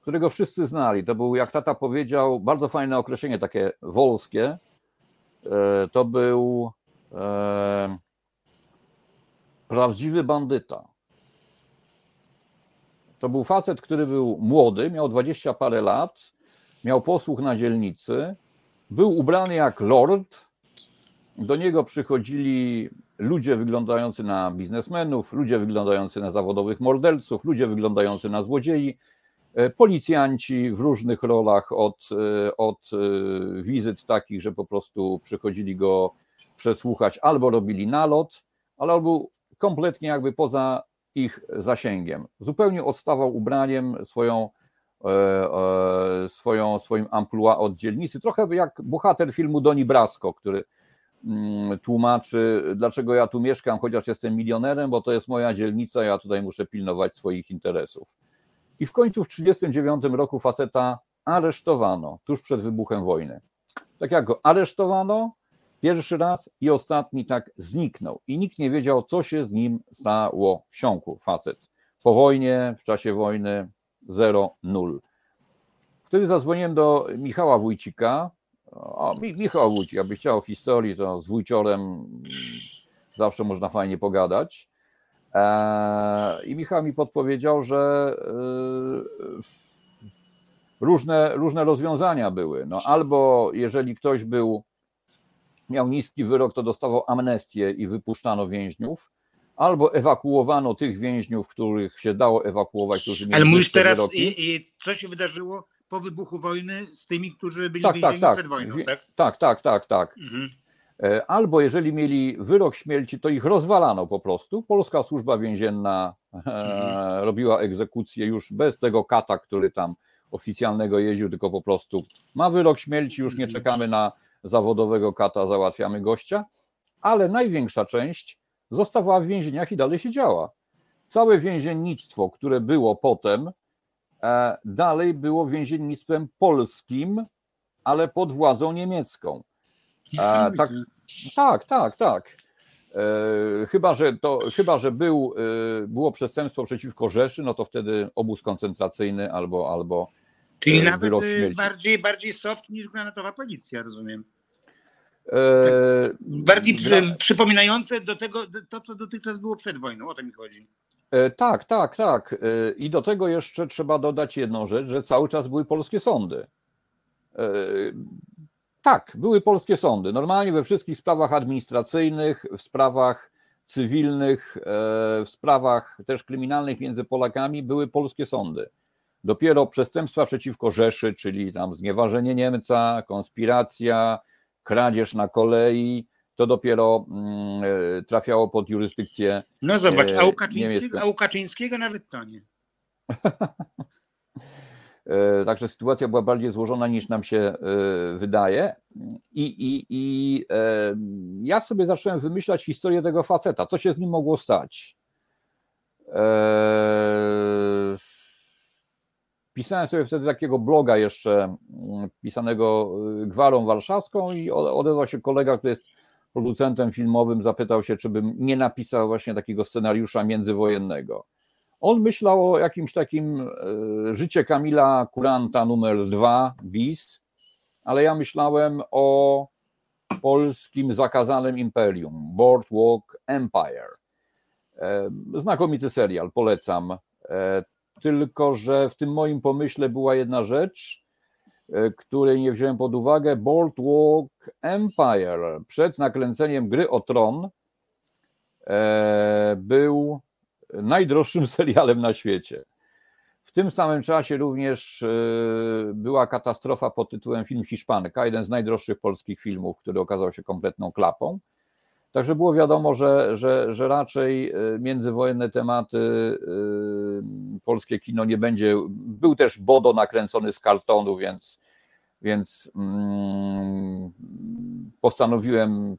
którego wszyscy znali. To był, jak tata powiedział, bardzo fajne określenie, takie wolskie. E, to był prawdziwy bandyta. To był facet, który był młody, miał dwadzieścia parę lat, miał posłuch na dzielnicy, był ubrany jak lord. Do niego przychodzili ludzie wyglądający na biznesmenów, ludzie wyglądający na zawodowych morderców, ludzie wyglądający na złodziei, e, policjanci w różnych rolach, od, e, od e, wizyt takich, że po prostu przychodzili go przesłuchać, albo robili nalot, ale albo kompletnie jakby poza ich zasięgiem. Zupełnie odstawał ubraniem swoją, e, e, swoją, swoim amplua od dzielnicy. Trochę jak bohater filmu Doni Brasco, który mm, tłumaczy, dlaczego ja tu mieszkam, chociaż jestem milionerem, bo to jest moja dzielnica, ja tutaj muszę pilnować swoich interesów. I w końcu w 1939 roku faceta aresztowano tuż przed wybuchem wojny. Tak jak go aresztowano, Pierwszy raz i ostatni tak zniknął i nikt nie wiedział, co się z nim stało. Wsiąkł facet. Po wojnie, w czasie wojny 0-0. Wtedy zadzwoniłem do Michała Wójcika. O, Michał Wójcik, jakby chciał historii, to z Wójciorem zawsze można fajnie pogadać. Eee, I Michał mi podpowiedział, że yy, różne, różne rozwiązania były. No, albo jeżeli ktoś był miał niski wyrok, to dostawał amnestię i wypuszczano więźniów, albo ewakuowano tych więźniów, których się dało ewakuować, którzy mieli Ale mówisz teraz, i, i, co się wydarzyło po wybuchu wojny z tymi, którzy byli tak, więzieni tak, tak. przed wojną, tak? Tak, tak, tak, tak. Mhm. E, albo jeżeli mieli wyrok śmierci, to ich rozwalano po prostu. Polska służba więzienna e, mhm. robiła egzekucję już bez tego kata, który tam oficjalnego jeździł, tylko po prostu ma wyrok śmierci, już nie mhm. czekamy na zawodowego kata załatwiamy gościa, ale największa część zostawała w więzieniach i dalej siedziała. Całe więziennictwo, które było potem, e, dalej było więziennictwem polskim, ale pod władzą niemiecką. E, tak, tak, tak, tak. E, chyba, że to, chyba, że był, było przestępstwo przeciwko Rzeszy, no to wtedy obóz koncentracyjny albo, albo Czyli e, nawet y, bardziej, bardziej soft niż granatowa policja, rozumiem. E, tak, bardziej przy, przypominające do tego to, co dotychczas było przed wojną, o to mi chodzi. E, tak, tak, tak. I do tego jeszcze trzeba dodać jedną rzecz, że cały czas były polskie sądy. Tak, były polskie sądy. Normalnie we wszystkich sprawach administracyjnych, w sprawach cywilnych, w sprawach też kryminalnych między Polakami były polskie sądy. Dopiero przestępstwa przeciwko Rzeszy, czyli tam znieważenie Niemca, konspiracja, kradzież na kolei, to dopiero mm, e, trafiało pod jurysdykcję. No zobacz, a u e, Kaczyńskiego, a u Kaczyńskiego nawet to nie. E, Także sytuacja była bardziej złożona niż nam się e, wydaje. I, i, i e, ja sobie zacząłem wymyślać historię tego faceta. Co się z nim mogło stać? E, Pisałem sobie wtedy takiego bloga jeszcze mm, pisanego y, gwarą warszawską i odezwał się kolega, który jest producentem filmowym, zapytał się, czy bym nie napisał właśnie takiego scenariusza międzywojennego. On myślał o jakimś takim e, życie Kamila Kuranta numer 2 bis, ale ja myślałem o polskim zakazanym imperium, Boardwalk Empire. E, Znakomity serial, polecam. Tylko, że w tym moim pomyśle była jedna rzecz, e, której nie wziąłem pod uwagę. Boardwalk Empire przed nakręceniem gry o tron e, był najdroższym serialem na świecie. W tym samym czasie również e, była katastrofa pod tytułem Film Hiszpanka, jeden z najdroższych polskich filmów, który okazał się kompletną klapą. Także było wiadomo, że, że, że raczej e, międzywojenne tematy e, polskie kino nie będzie. Był też Bodo nakręcony z kartonu, więc, więc mm, postanowiłem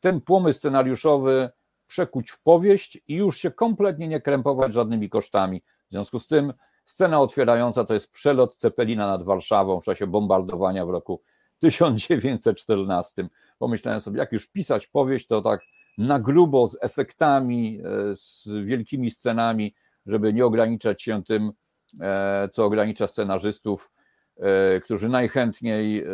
ten pomysł scenariuszowy przekuć w powieść i już się kompletnie nie krępować żadnymi kosztami. W związku z tym scena otwierająca to jest przelot Cepelina nad Warszawą w czasie bombardowania w roku 1914. Pomyślałem sobie, jak już pisać powieść, to tak na grubo, z efektami, e, z wielkimi scenami, żeby nie ograniczać się tym, e, co ogranicza scenarzystów, e, którzy najchętniej,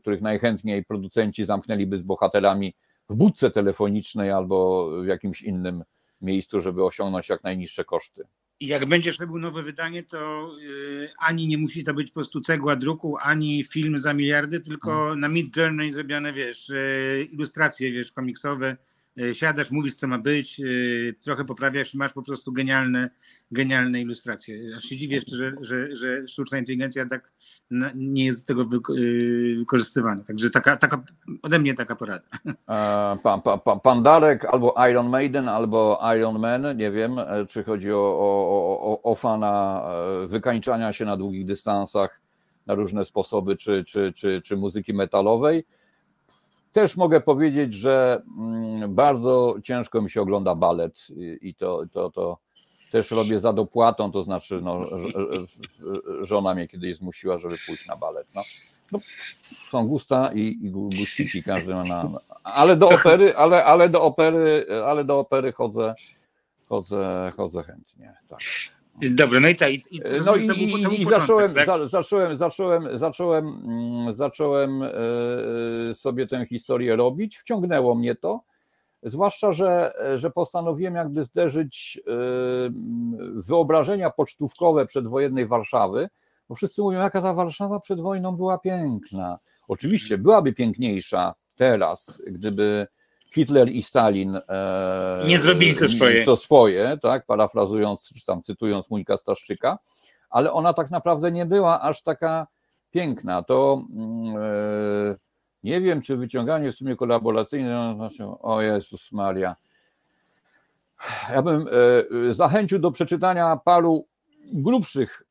których najchętniej producenci zamknęliby z bohaterami w budce telefonicznej albo w jakimś innym miejscu, żeby osiągnąć jak najniższe koszty. I jak będziesz robił nowe wydanie, to y, ani nie musi to być po prostu cegła druku, ani film za miliardy, tylko Hmm. na Mid Journey zrobione, wiesz, y, ilustracje, wiesz, komiksowe. Y, siadasz, mówisz, co ma być, y, trochę poprawiasz i masz po prostu genialne, genialne ilustracje. Aż się dziwię jeszcze, że, że, że sztuczna inteligencja tak nie jest z tego y, wykorzystywana. Także taka, taka, ode mnie taka porada. E, Pan, pan, pan, Darek albo Iron Maiden, albo Iron Man, nie wiem, e, czy chodzi o, o, o, o fana e, wykańczania się na długich dystansach na różne sposoby, czy, czy, czy, czy muzyki metalowej. Też mogę powiedzieć, że mm, bardzo ciężko mi się ogląda balet i to, to, to też robię za dopłatą, to znaczy no, żona mnie kiedyś zmusiła, żeby pójść na balet. No, no, są gusta i, i gu- guściki, każdy ma na... Ale do opery, ale, ale do opery, ale do opery chodzę, chodzę, chodzę chętnie. Tak. Dobra, no i tak. I, i, No i, był- i, zacząłem, tak? za, zacząłem, zacząłem, zacząłem, mm, zacząłem e, sobie tę historię robić. Wciągnęło mnie to, zwłaszcza, że, że postanowiłem jakby zderzyć e, wyobrażenia pocztówkowe przedwojennej Warszawy, bo wszyscy mówią, jaka ta Warszawa przed wojną była piękna. Oczywiście byłaby piękniejsza teraz, gdyby Hitler i Stalin e, Nie zrobili co swoje. co swoje, tak, parafrazując, czy tam cytując Mójka Staszczyka, ale ona tak naprawdę nie była aż taka piękna. To mm, e, nie wiem, czy wyciąganie w sumie kolaboracyjne, no, znaczy, o Jezus Maria. Ja bym e, zachęcił do przeczytania paru grubszych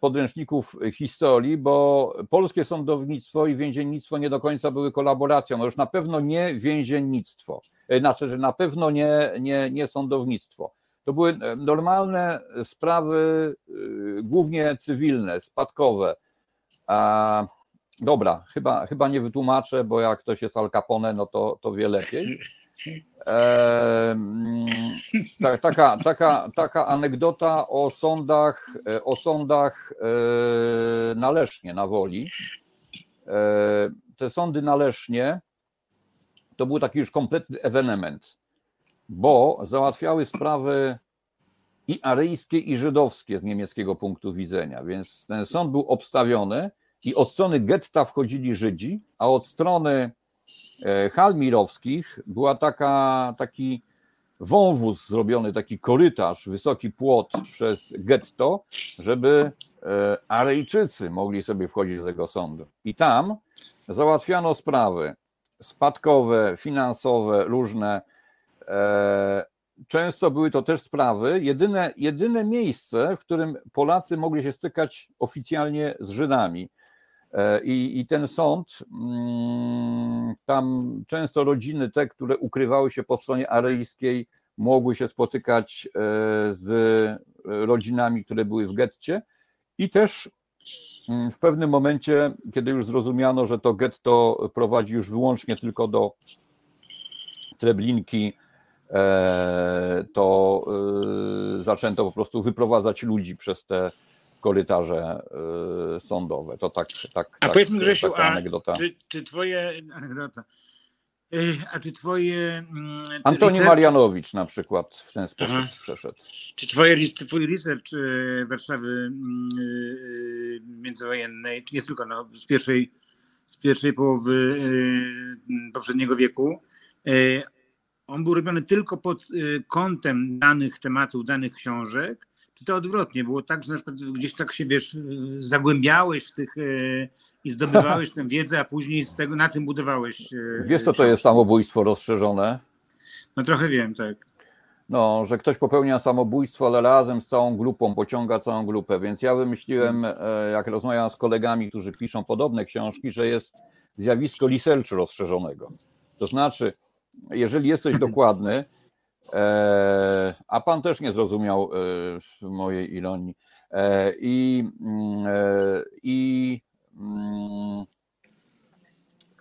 podręczników historii, bo polskie sądownictwo i więziennictwo nie do końca były kolaboracją. No już na pewno nie więziennictwo, E, znaczy, że na pewno nie, nie, nie sądownictwo. To były e, normalne sprawy, e, głównie cywilne, spadkowe. A, dobra, chyba, chyba nie wytłumaczę, bo jak ktoś jest Al Capone, no to, to wie lepiej. E, mm, ta, taka, taka, taka anegdota o sądach, e, o sądach e, na Lesznie, na Woli. E, te sądy na Lesznie to był taki już kompletny ewenement, bo załatwiały sprawy i aryjskie, i żydowskie z niemieckiego punktu widzenia, więc ten sąd był obstawiony i od strony getta wchodzili Żydzi, a od strony hal mirowskich była taka, taki wąwóz zrobiony, taki korytarz, wysoki płot przez getto, żeby e, Arejczycy mogli sobie wchodzić do tego sądu. I tam załatwiano sprawy spadkowe, finansowe, różne. E, często były to też sprawy, jedyne, jedyne miejsce, w którym Polacy mogli się stykać oficjalnie z Żydami. E, I, I ten sąd, mm, tam często rodziny, te, które ukrywały się po stronie aryjskiej, mogły się spotykać e, z rodzinami, które były w getcie. I też mm, w pewnym momencie, kiedy już zrozumiano, że to getto prowadzi już wyłącznie tylko do Treblinki, e, to zaczęto po prostu wyprowadzać ludzi przez te korytarze y, sądowe. To tak, tak, a tak, powiedz mi Grzesiu, a anegdota. czy, czy twoje anegdota, Y, a czy twoje mm, te Antoni research- Marianowicz na przykład w ten sposób Aha. przeszedł. Czy twoje, twój research y, Warszawy mm, y, międzywojennej, czy nie tylko, no, z pierwszej, z pierwszej połowy poprzedniego wieku, on był robiony tylko pod kątem danych tematów, danych książek, to odwrotnie? Było tak, że na przykład gdzieś tak się, wiesz, zagłębiałeś w tych y, i zdobywałeś tę wiedzę, a później z tego, na tym budowałeś y, Wiesz, co to jest samobójstwo rozszerzone? No trochę wiem, tak. No, że ktoś popełnia samobójstwo, ale razem z całą grupą pociąga całą grupę. Więc ja wymyśliłem, e, jak rozmawiam z kolegami, którzy piszą podobne książki, że jest zjawisko researchu rozszerzonego. To znaczy, jeżeli jesteś dokładny, e, a pan też nie zrozumiał e, mojej ironii, e, i, mm, e, i mm,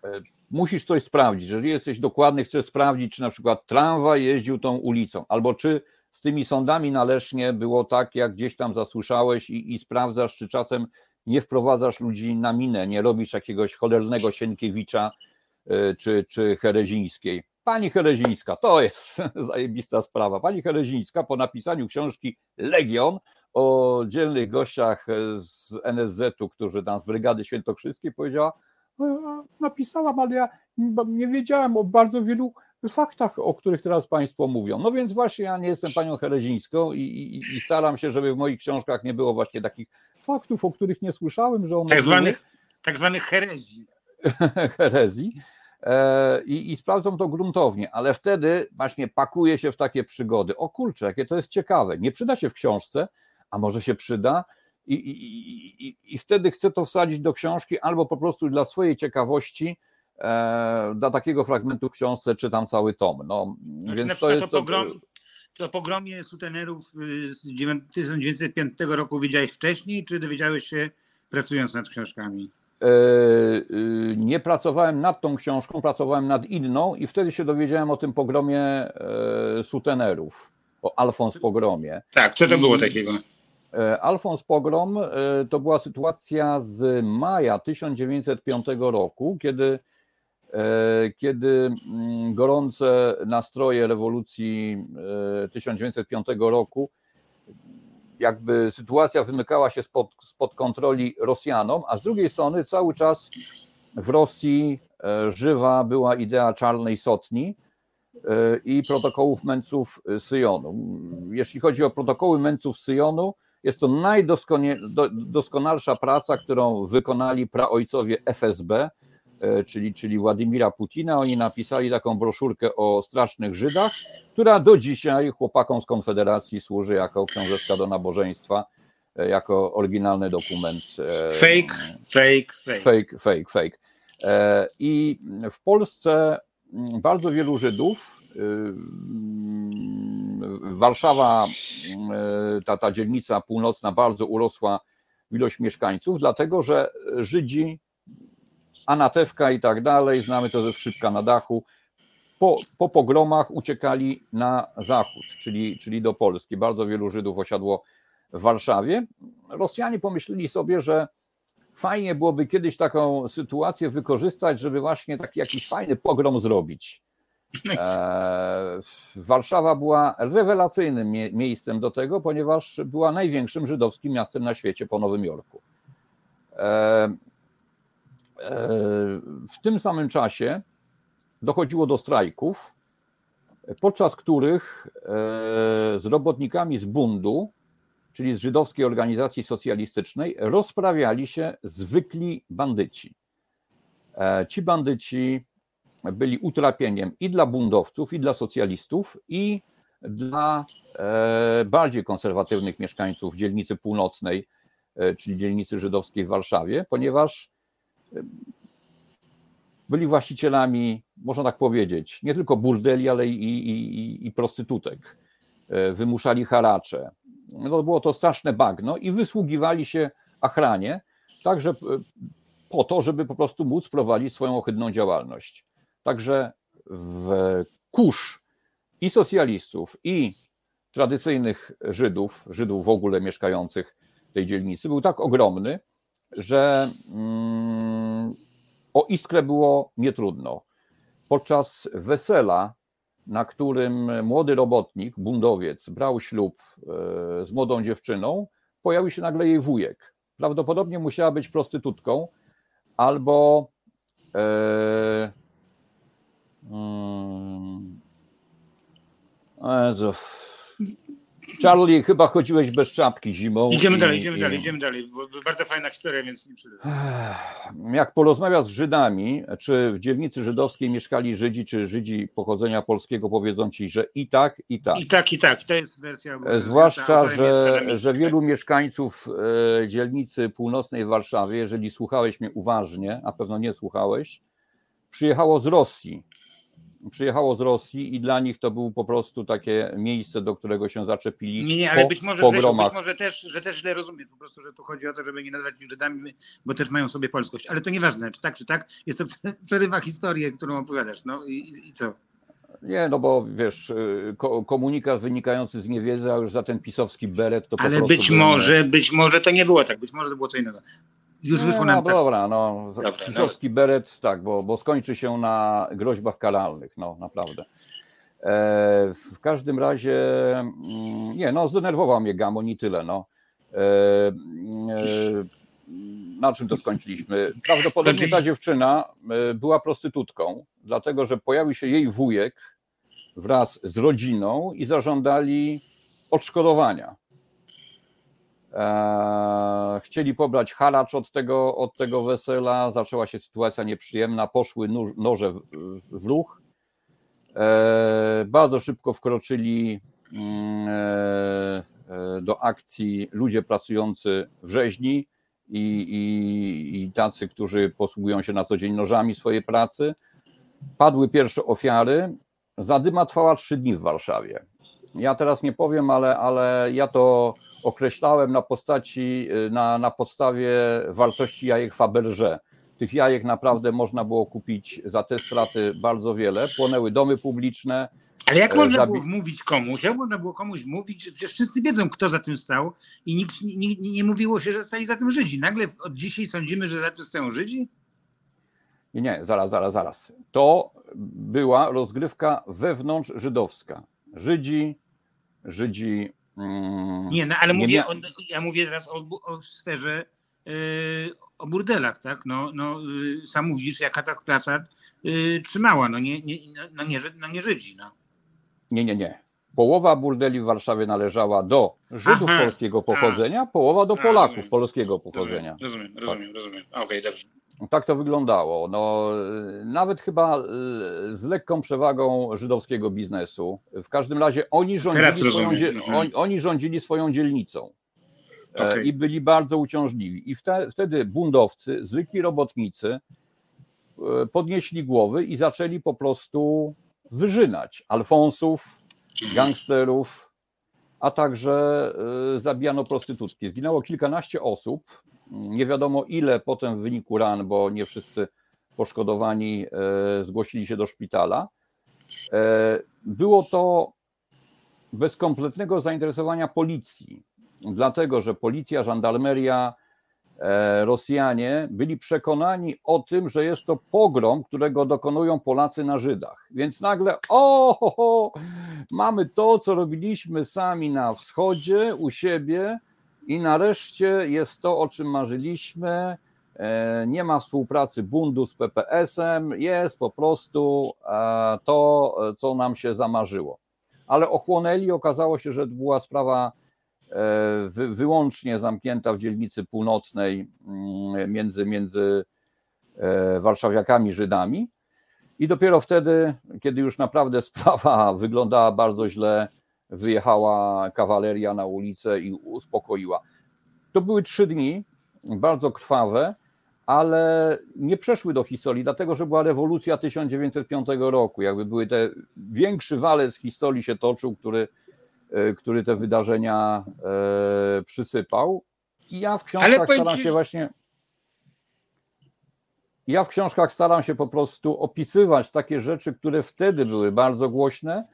e, musisz coś sprawdzić. Jeżeli jesteś dokładny, chcesz sprawdzić, czy na przykład tramwaj jeździł tą ulicą, albo czy z tymi sądami na Lesznie było tak, jak gdzieś tam zasłyszałeś i, i sprawdzasz, czy czasem nie wprowadzasz ludzi na minę, nie robisz jakiegoś cholernego Sienkiewicza czy, czy Herezińskiej. Pani Herezińska, to jest zajebista sprawa. Pani Herezińska po napisaniu książki Legion o dzielnych gościach z NSZ-u, którzy tam z Brygady Świętokrzyskiej powiedziała, "No, napisałam, ale ja nie wiedziałem o bardzo wielu faktach, o których teraz Państwo mówią. No więc właśnie ja nie jestem panią Herezińską i, i, i staram się, żeby w moich książkach nie było właśnie takich faktów, o których nie słyszałem, że one Tak były zwanych, tak zwanych herezji. herezji. E, I, I sprawdzą to gruntownie, ale wtedy właśnie pakuje się w takie przygody. O kurczę, jakie to jest ciekawe. Nie przyda się w książce, a może się przyda, i, i, i, i wtedy chcę to wsadzić do książki, albo po prostu dla swojej ciekawości, e, dla takiego fragmentu w książce czytam cały tom. No, Znaczy, więc to jest to pogrom, to pogromie sutenerów y, z 1905 roku wiedziałeś wcześniej, czy dowiedziałeś się pracując nad książkami? E, y, nie pracowałem nad tą książką, pracowałem nad inną i wtedy się dowiedziałem o tym pogromie e, sutenerów, o Alfons pogromie. Tak, co to było takiego? E, Alfons Pogrom e, to była sytuacja z maja 1905 roku, kiedy, e, kiedy mm, gorące nastroje rewolucji e, 1905 roku, jakby sytuacja wymykała się spod, spod kontroli Rosjanom, a z drugiej strony cały czas w Rosji e, żywa była idea czarnej sotni e, i protokołów męców Syjonu. Jeśli chodzi o protokoły męców Syjonu, jest to najdoskonalsza praca, którą wykonali praojcowie FSB, czyli, czyli Władimira Putina. Oni napisali taką broszurkę o strasznych Żydach, która do dzisiaj chłopakom z Konfederacji służy jako książeczka do nabożeństwa, e, jako oryginalny dokument. e, Fake, fake, fake. Fake, fake, fake. E, I w Polsce mm, bardzo wielu Żydów, y, mm, Warszawa, y, ta, ta dzielnica północna bardzo urosła w ilość mieszkańców, dlatego że Żydzi, Anatewka i tak dalej, znamy to ze skrzypka na dachu, po, po pogromach uciekali na zachód, czyli, czyli do Polski. Bardzo wielu Żydów osiadło w Warszawie. Rosjanie pomyśleli sobie, że fajnie byłoby kiedyś taką sytuację wykorzystać, żeby właśnie taki jakiś fajny pogrom zrobić. E, Warszawa była rewelacyjnym mie- miejscem do tego, ponieważ była największym żydowskim miastem na świecie po Nowym Jorku. E, W tym samym czasie dochodziło do strajków podczas których e, z robotnikami z bundu, czyli z żydowskiej organizacji socjalistycznej, rozprawiali się zwykli bandyci. E, ci bandyci byli utrapieniem i dla bundowców, i dla socjalistów, i dla e, bardziej konserwatywnych mieszkańców dzielnicy północnej, czyli dzielnicy żydowskiej w Warszawie, ponieważ byli właścicielami, można tak powiedzieć, nie tylko burdeli, ale i, i, i prostytutek. E, wymuszali haracze. No, było to straszne bagno i wysługiwali się achranie, także po to, żeby po prostu móc prowadzić swoją ohydną działalność. Także w kurz i socjalistów, i tradycyjnych Żydów, Żydów w ogóle mieszkających w tej dzielnicy, był tak ogromny, że mm, o iskrę było nietrudno. Podczas wesela, na którym młody robotnik, bundowiec, brał ślub e, z młodą dziewczyną, pojawił się nagle jej wujek. Prawdopodobnie musiała być prostytutką albo. E, mm, Charlie, chyba chodziłeś bez czapki zimą. Idziemy i, dalej, idziemy i... dalej, idziemy dalej, bo bardzo fajna historia, więc nie przydam. Jak porozmawiał z Żydami, czy w dzielnicy żydowskiej mieszkali Żydzi, czy Żydzi pochodzenia polskiego, powiedzą ci, że i tak, i tak. I tak, i tak, to jest wersja. Zwłaszcza, że, że wielu mieszkańców e, dzielnicy północnej w Warszawie, jeżeli słuchałeś mnie uważnie, a pewno nie słuchałeś, przyjechało z Rosji przyjechało z Rosji i dla nich to było po prostu takie miejsce, do którego się zaczepili. Nie, nie, ale po, być, może, Grzesiu, być może też, że też źle rozumiesz, po prostu, że tu chodzi o to, żeby nie nazywać ich Żydami, bo też mają sobie polskość, ale to nieważne, czy tak, czy tak, jest to przerywa historię, którą opowiadasz, no i, i co? Nie, no bo wiesz, y, komunikat wynikający z niewiedzy, a już za ten pisowski beret to Ale po prostu... być może, być może to nie było tak, być może to było co innego. Już wyszło nam no, tak. Dobra, no, pisowski no. beret, tak, bo, bo skończy się na groźbach karalnych, no naprawdę. E, w każdym razie, mm, nie, no zdenerwował mnie Gamon i tyle, no. E, e, na czym to skończyliśmy? Prawdopodobnie ta dziewczyna e, była prostytutką, dlatego że pojawił się jej wujek wraz z rodziną i zażądali odszkodowania. E, chcieli pobrać haracz od tego, od tego wesela, zaczęła się sytuacja nieprzyjemna, poszły noże w, w ruch. E, bardzo szybko wkroczyli mm, e, do akcji ludzie pracujący w rzeźni i, i, i tacy, którzy posługują się na co dzień nożami swojej pracy. Padły pierwsze ofiary. Zadyma trwała trzy dni w Warszawie. Ja teraz nie powiem, ale, ale ja to określałem na postaci, y, na, na podstawie wartości jajek Faberże. Tych jajek naprawdę można było kupić za te straty bardzo wiele. Płonęły domy publiczne. Ale jak e, można było mówić komuś? Jak można było komuś mówić, że przecież wszyscy wiedzą, kto za tym stał i nikt nie, nie, nie mówiło się, że stali za tym Żydzi. Nagle od dzisiaj sądzimy, że za tym stoją Żydzi? Nie, nie, zaraz, zaraz, zaraz. To była rozgrywka wewnątrz żydowska. Żydzi, Żydzi. Mm, nie, no ale mówię, mia... o, ja mówię teraz o, o sferze, yy, o burdelach, tak? No, no, yy, sam mówisz, jaka ta klasa yy, trzymała, no nie, nie, no, nie, no nie Żydzi. No. Nie, nie, nie. Połowa burdeli w Warszawie należała do Żydów Aha, polskiego pochodzenia, połowa do Polaków rozumiem, polskiego pochodzenia. Rozumiem, rozumiem, rozumiem. Okej, okay, dobrze. Tak to wyglądało. No, nawet chyba e, z lekką przewagą żydowskiego biznesu. W każdym razie oni rządzili, swoją, oni, oni rządzili swoją dzielnicą e, okay. i byli bardzo uciążliwi. I wtedy buntowcy, zwykli robotnicy e, podnieśli głowy i zaczęli po prostu wyżynać Alfonsów, mhm. Gangsterów, a także zabijano prostytutki. Zginęło kilkanaście osób, nie wiadomo ile potem w wyniku ran, bo nie wszyscy poszkodowani e, zgłosili się do szpitala. E, było to bez kompletnego zainteresowania policji, dlatego że policja, żandarmeria, Rosjanie byli przekonani o tym, że jest to pogrom, którego dokonują Polacy na Żydach. Więc nagle, o, ho, ho, mamy to, co robiliśmy sami na wschodzie, u siebie, i nareszcie jest to, o czym marzyliśmy. e, nie ma współpracy bundu z PPS-em, jest po prostu e, to, co nam się zamarzyło. Ale ochłonęli, okazało się, że była sprawa e, wy, wyłącznie zamknięta w dzielnicy północnej mm, między, między e, warszawiakami, Żydami. I dopiero wtedy, kiedy już naprawdę sprawa wyglądała bardzo źle, wyjechała kawaleria na ulicę i uspokoiła. To były trzy dni, bardzo krwawe, ale nie przeszły do historii, dlatego że była rewolucja 1905 roku. Jakby były te większy walec historii się toczył, który, e, który te wydarzenia e, przysypał. I ja w książkach powiem staram się właśnie. Ja w książkach staram się po prostu opisywać takie rzeczy, które wtedy były bardzo głośne,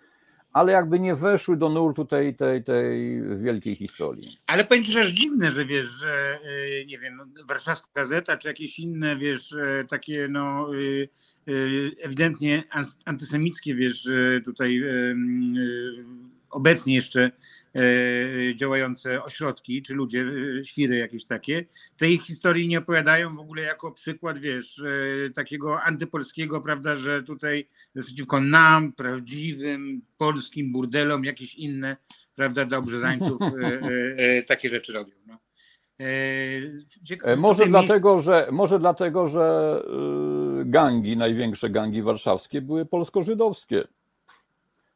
ale jakby nie weszły do nurtu tej, tej, tej wielkiej historii. Ale powiem ci, że aż dziwne, że wiesz, że y, nie wiem, no, warszawska gazeta, czy jakieś inne, wiesz, takie no ewidentnie antysemickie, wiesz, tutaj obecnie jeszcze y, działające ośrodki, czy ludzie, y, świry jakieś takie, tej historii nie opowiadają w ogóle jako przykład, wiesz, y, takiego antypolskiego, prawda, że tutaj przeciwko nam, prawdziwym polskim burdelom, jakieś inne prawda, dla obrzezańców e, e, e, takie rzeczy robią. No. E, cieka- E, Może dlatego, że, może dlatego, że y, gangi, największe gangi warszawskie były polsko-żydowskie.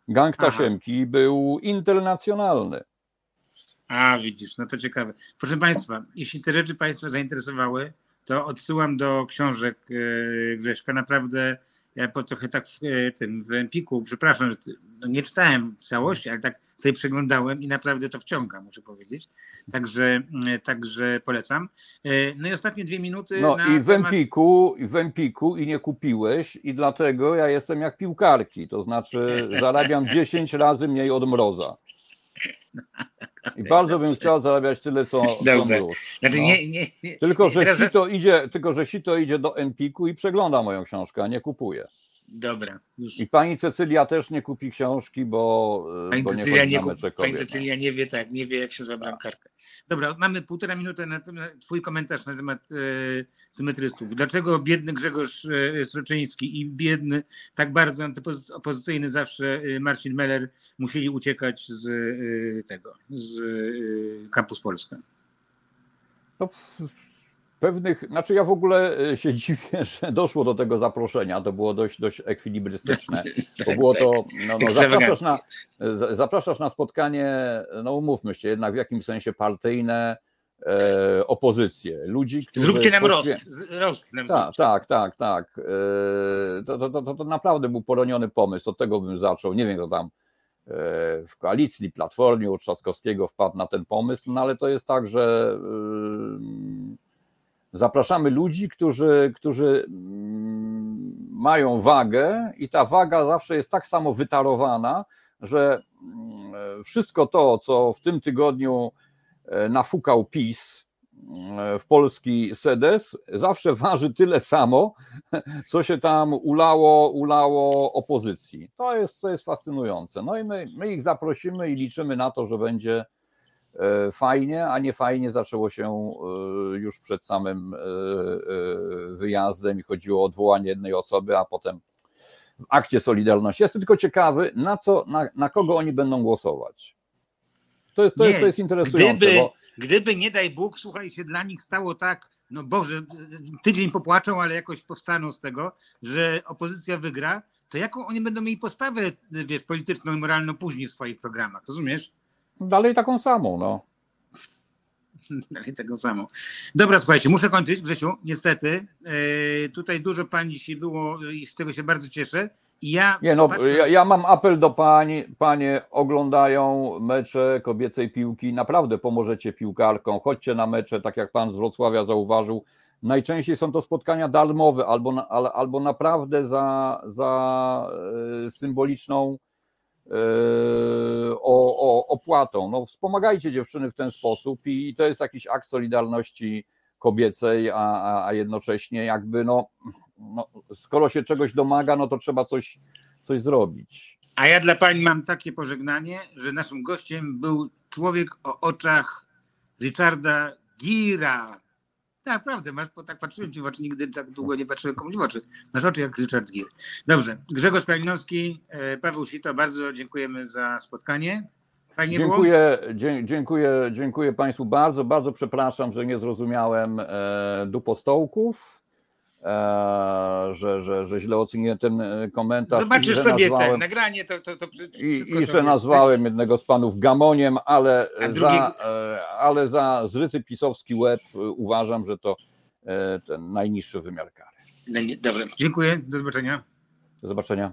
Gang Aha. Tasiemki był internacjonalny. A, widzisz, no to ciekawe. Proszę Państwa, jeśli te rzeczy Państwa zainteresowały, to odsyłam do książek e, Grześka. Naprawdę ja po trochę tak w e, tym w Empiku, przepraszam, że no nie czytałem w całości, ale tak sobie przeglądałem i naprawdę to wciąga, muszę powiedzieć. Także, e, także polecam. E, No i ostatnie dwie minuty. No i w temat- Empiku, i w Empiku i nie kupiłeś i dlatego ja jestem jak piłkarki, to znaczy zarabiam 10 razy mniej od mroza. I bardzo bym chciał zarabiać tyle, co, Dobrze. Znaczy, No. nie, nie, nie, Tylko, że teraz- sito idzie, tylko, że sito idzie do Empiku i przegląda moją książkę, a nie kupuje. Dobra, już. I pani Cecylia też nie kupi książki, bo, e, Pani bo nie Cecylia nie, na kup- mecze pani no. Cecylia nie wie tak, nie wie jak się zła bramkarka. Dobra, mamy półtora minuty na twój komentarz na temat e, symetrystów. Dlaczego biedny Grzegorz e, Sroczyński i biedny, tak bardzo antypozy- opozycyjny zawsze e, Marcin Meller musieli uciekać z e, tego, z e, Campus Polska? No, pewnych, znaczy ja w ogóle e, się dziwię, że doszło do tego zaproszenia. To było dość, dość ekwilibrystyczne. Bo było to, no, no, zapraszasz, na, zapraszasz na spotkanie, no umówmy się, jednak w jakimś sensie partyjne e, opozycje. Ludzi, którzy. Zróbcie nam poświę- rost Tak, tak, tak, tak. E, To, to, to, to, naprawdę był poroniony pomysł. Od tego bym zaczął. Nie wiem, kto tam e, w koalicji Platformie u Trzaskowskiego wpadł na ten pomysł, no ale to jest tak, że e, zapraszamy ludzi, którzy, którzy mm, mają wagę i ta waga zawsze jest tak samo wytarowana, że mm, wszystko to, co w tym tygodniu e, nafukał PiS e, w polski sedes, zawsze waży tyle samo, co się tam ulało, ulało opozycji. To jest, to jest fascynujące. No i my, my ich zaprosimy i liczymy na to, że będzie fajnie, a nie fajnie zaczęło się e, już przed samym e, e, wyjazdem i chodziło o odwołanie jednej osoby, a potem w akcie Solidarności. Jestem tylko ciekawy, na, co, na, na kogo oni będą głosować. To jest, to jest, Nie, to jest interesujące, Gdyby, bo gdyby nie daj Bóg, słuchaj, się dla nich stało tak, no Boże, tydzień popłaczą, ale jakoś powstaną z tego, że opozycja wygra, to jaką oni będą mieli postawę, wiesz, polityczną i moralną później w swoich programach, rozumiesz? Dalej taką samą. No. Dalej tego samo. Dobra, słuchajcie, muszę kończyć, Grzesiu, niestety. E, tutaj dużo pań dzisiaj było i z tego się bardzo cieszę. Ja, Nie no, patrzę- ja, ja mam apel do pań, panie oglądają mecze kobiecej piłki, naprawdę pomożecie piłkarkom, chodźcie na mecze, tak jak pan z Wrocławia zauważył, najczęściej są to spotkania darmowe albo, na, albo naprawdę za, za e, symboliczną o, o, opłatą. No, wspomagajcie dziewczyny w ten sposób i to jest jakiś akt solidarności kobiecej, a, a, jednocześnie jakby no, no, skoro się czegoś domaga, no to trzeba coś, coś zrobić. A ja dla pań mam takie pożegnanie, że naszym gościem był człowiek o oczach Richarda Gira. Tak, prawda, masz, bo tak patrzyłem ci w oczy, nigdy tak długo nie patrzyłem komuś w oczy. Masz oczy jak Richard Gere. Dobrze, Grzegorz Kralinowski, e, Paweł Sito, bardzo dziękujemy za spotkanie. Fajnie? Dziękuję, dziękuję, dziękuję Państwu bardzo. Bardzo przepraszam, że nie zrozumiałem e, dupostołków, że, że, że źle oceniłem ten e, komentarz. Zobaczysz i, że sobie nazwałem, ten nagranie, to, to, to I, i że nazwałem jednego z panów gamoniem, ale A za, e, ale za zryty pisowski łeb e, uważam, że to e, ten najniższy wymiar kary. Dobrze, dziękuję, do zobaczenia. Do zobaczenia.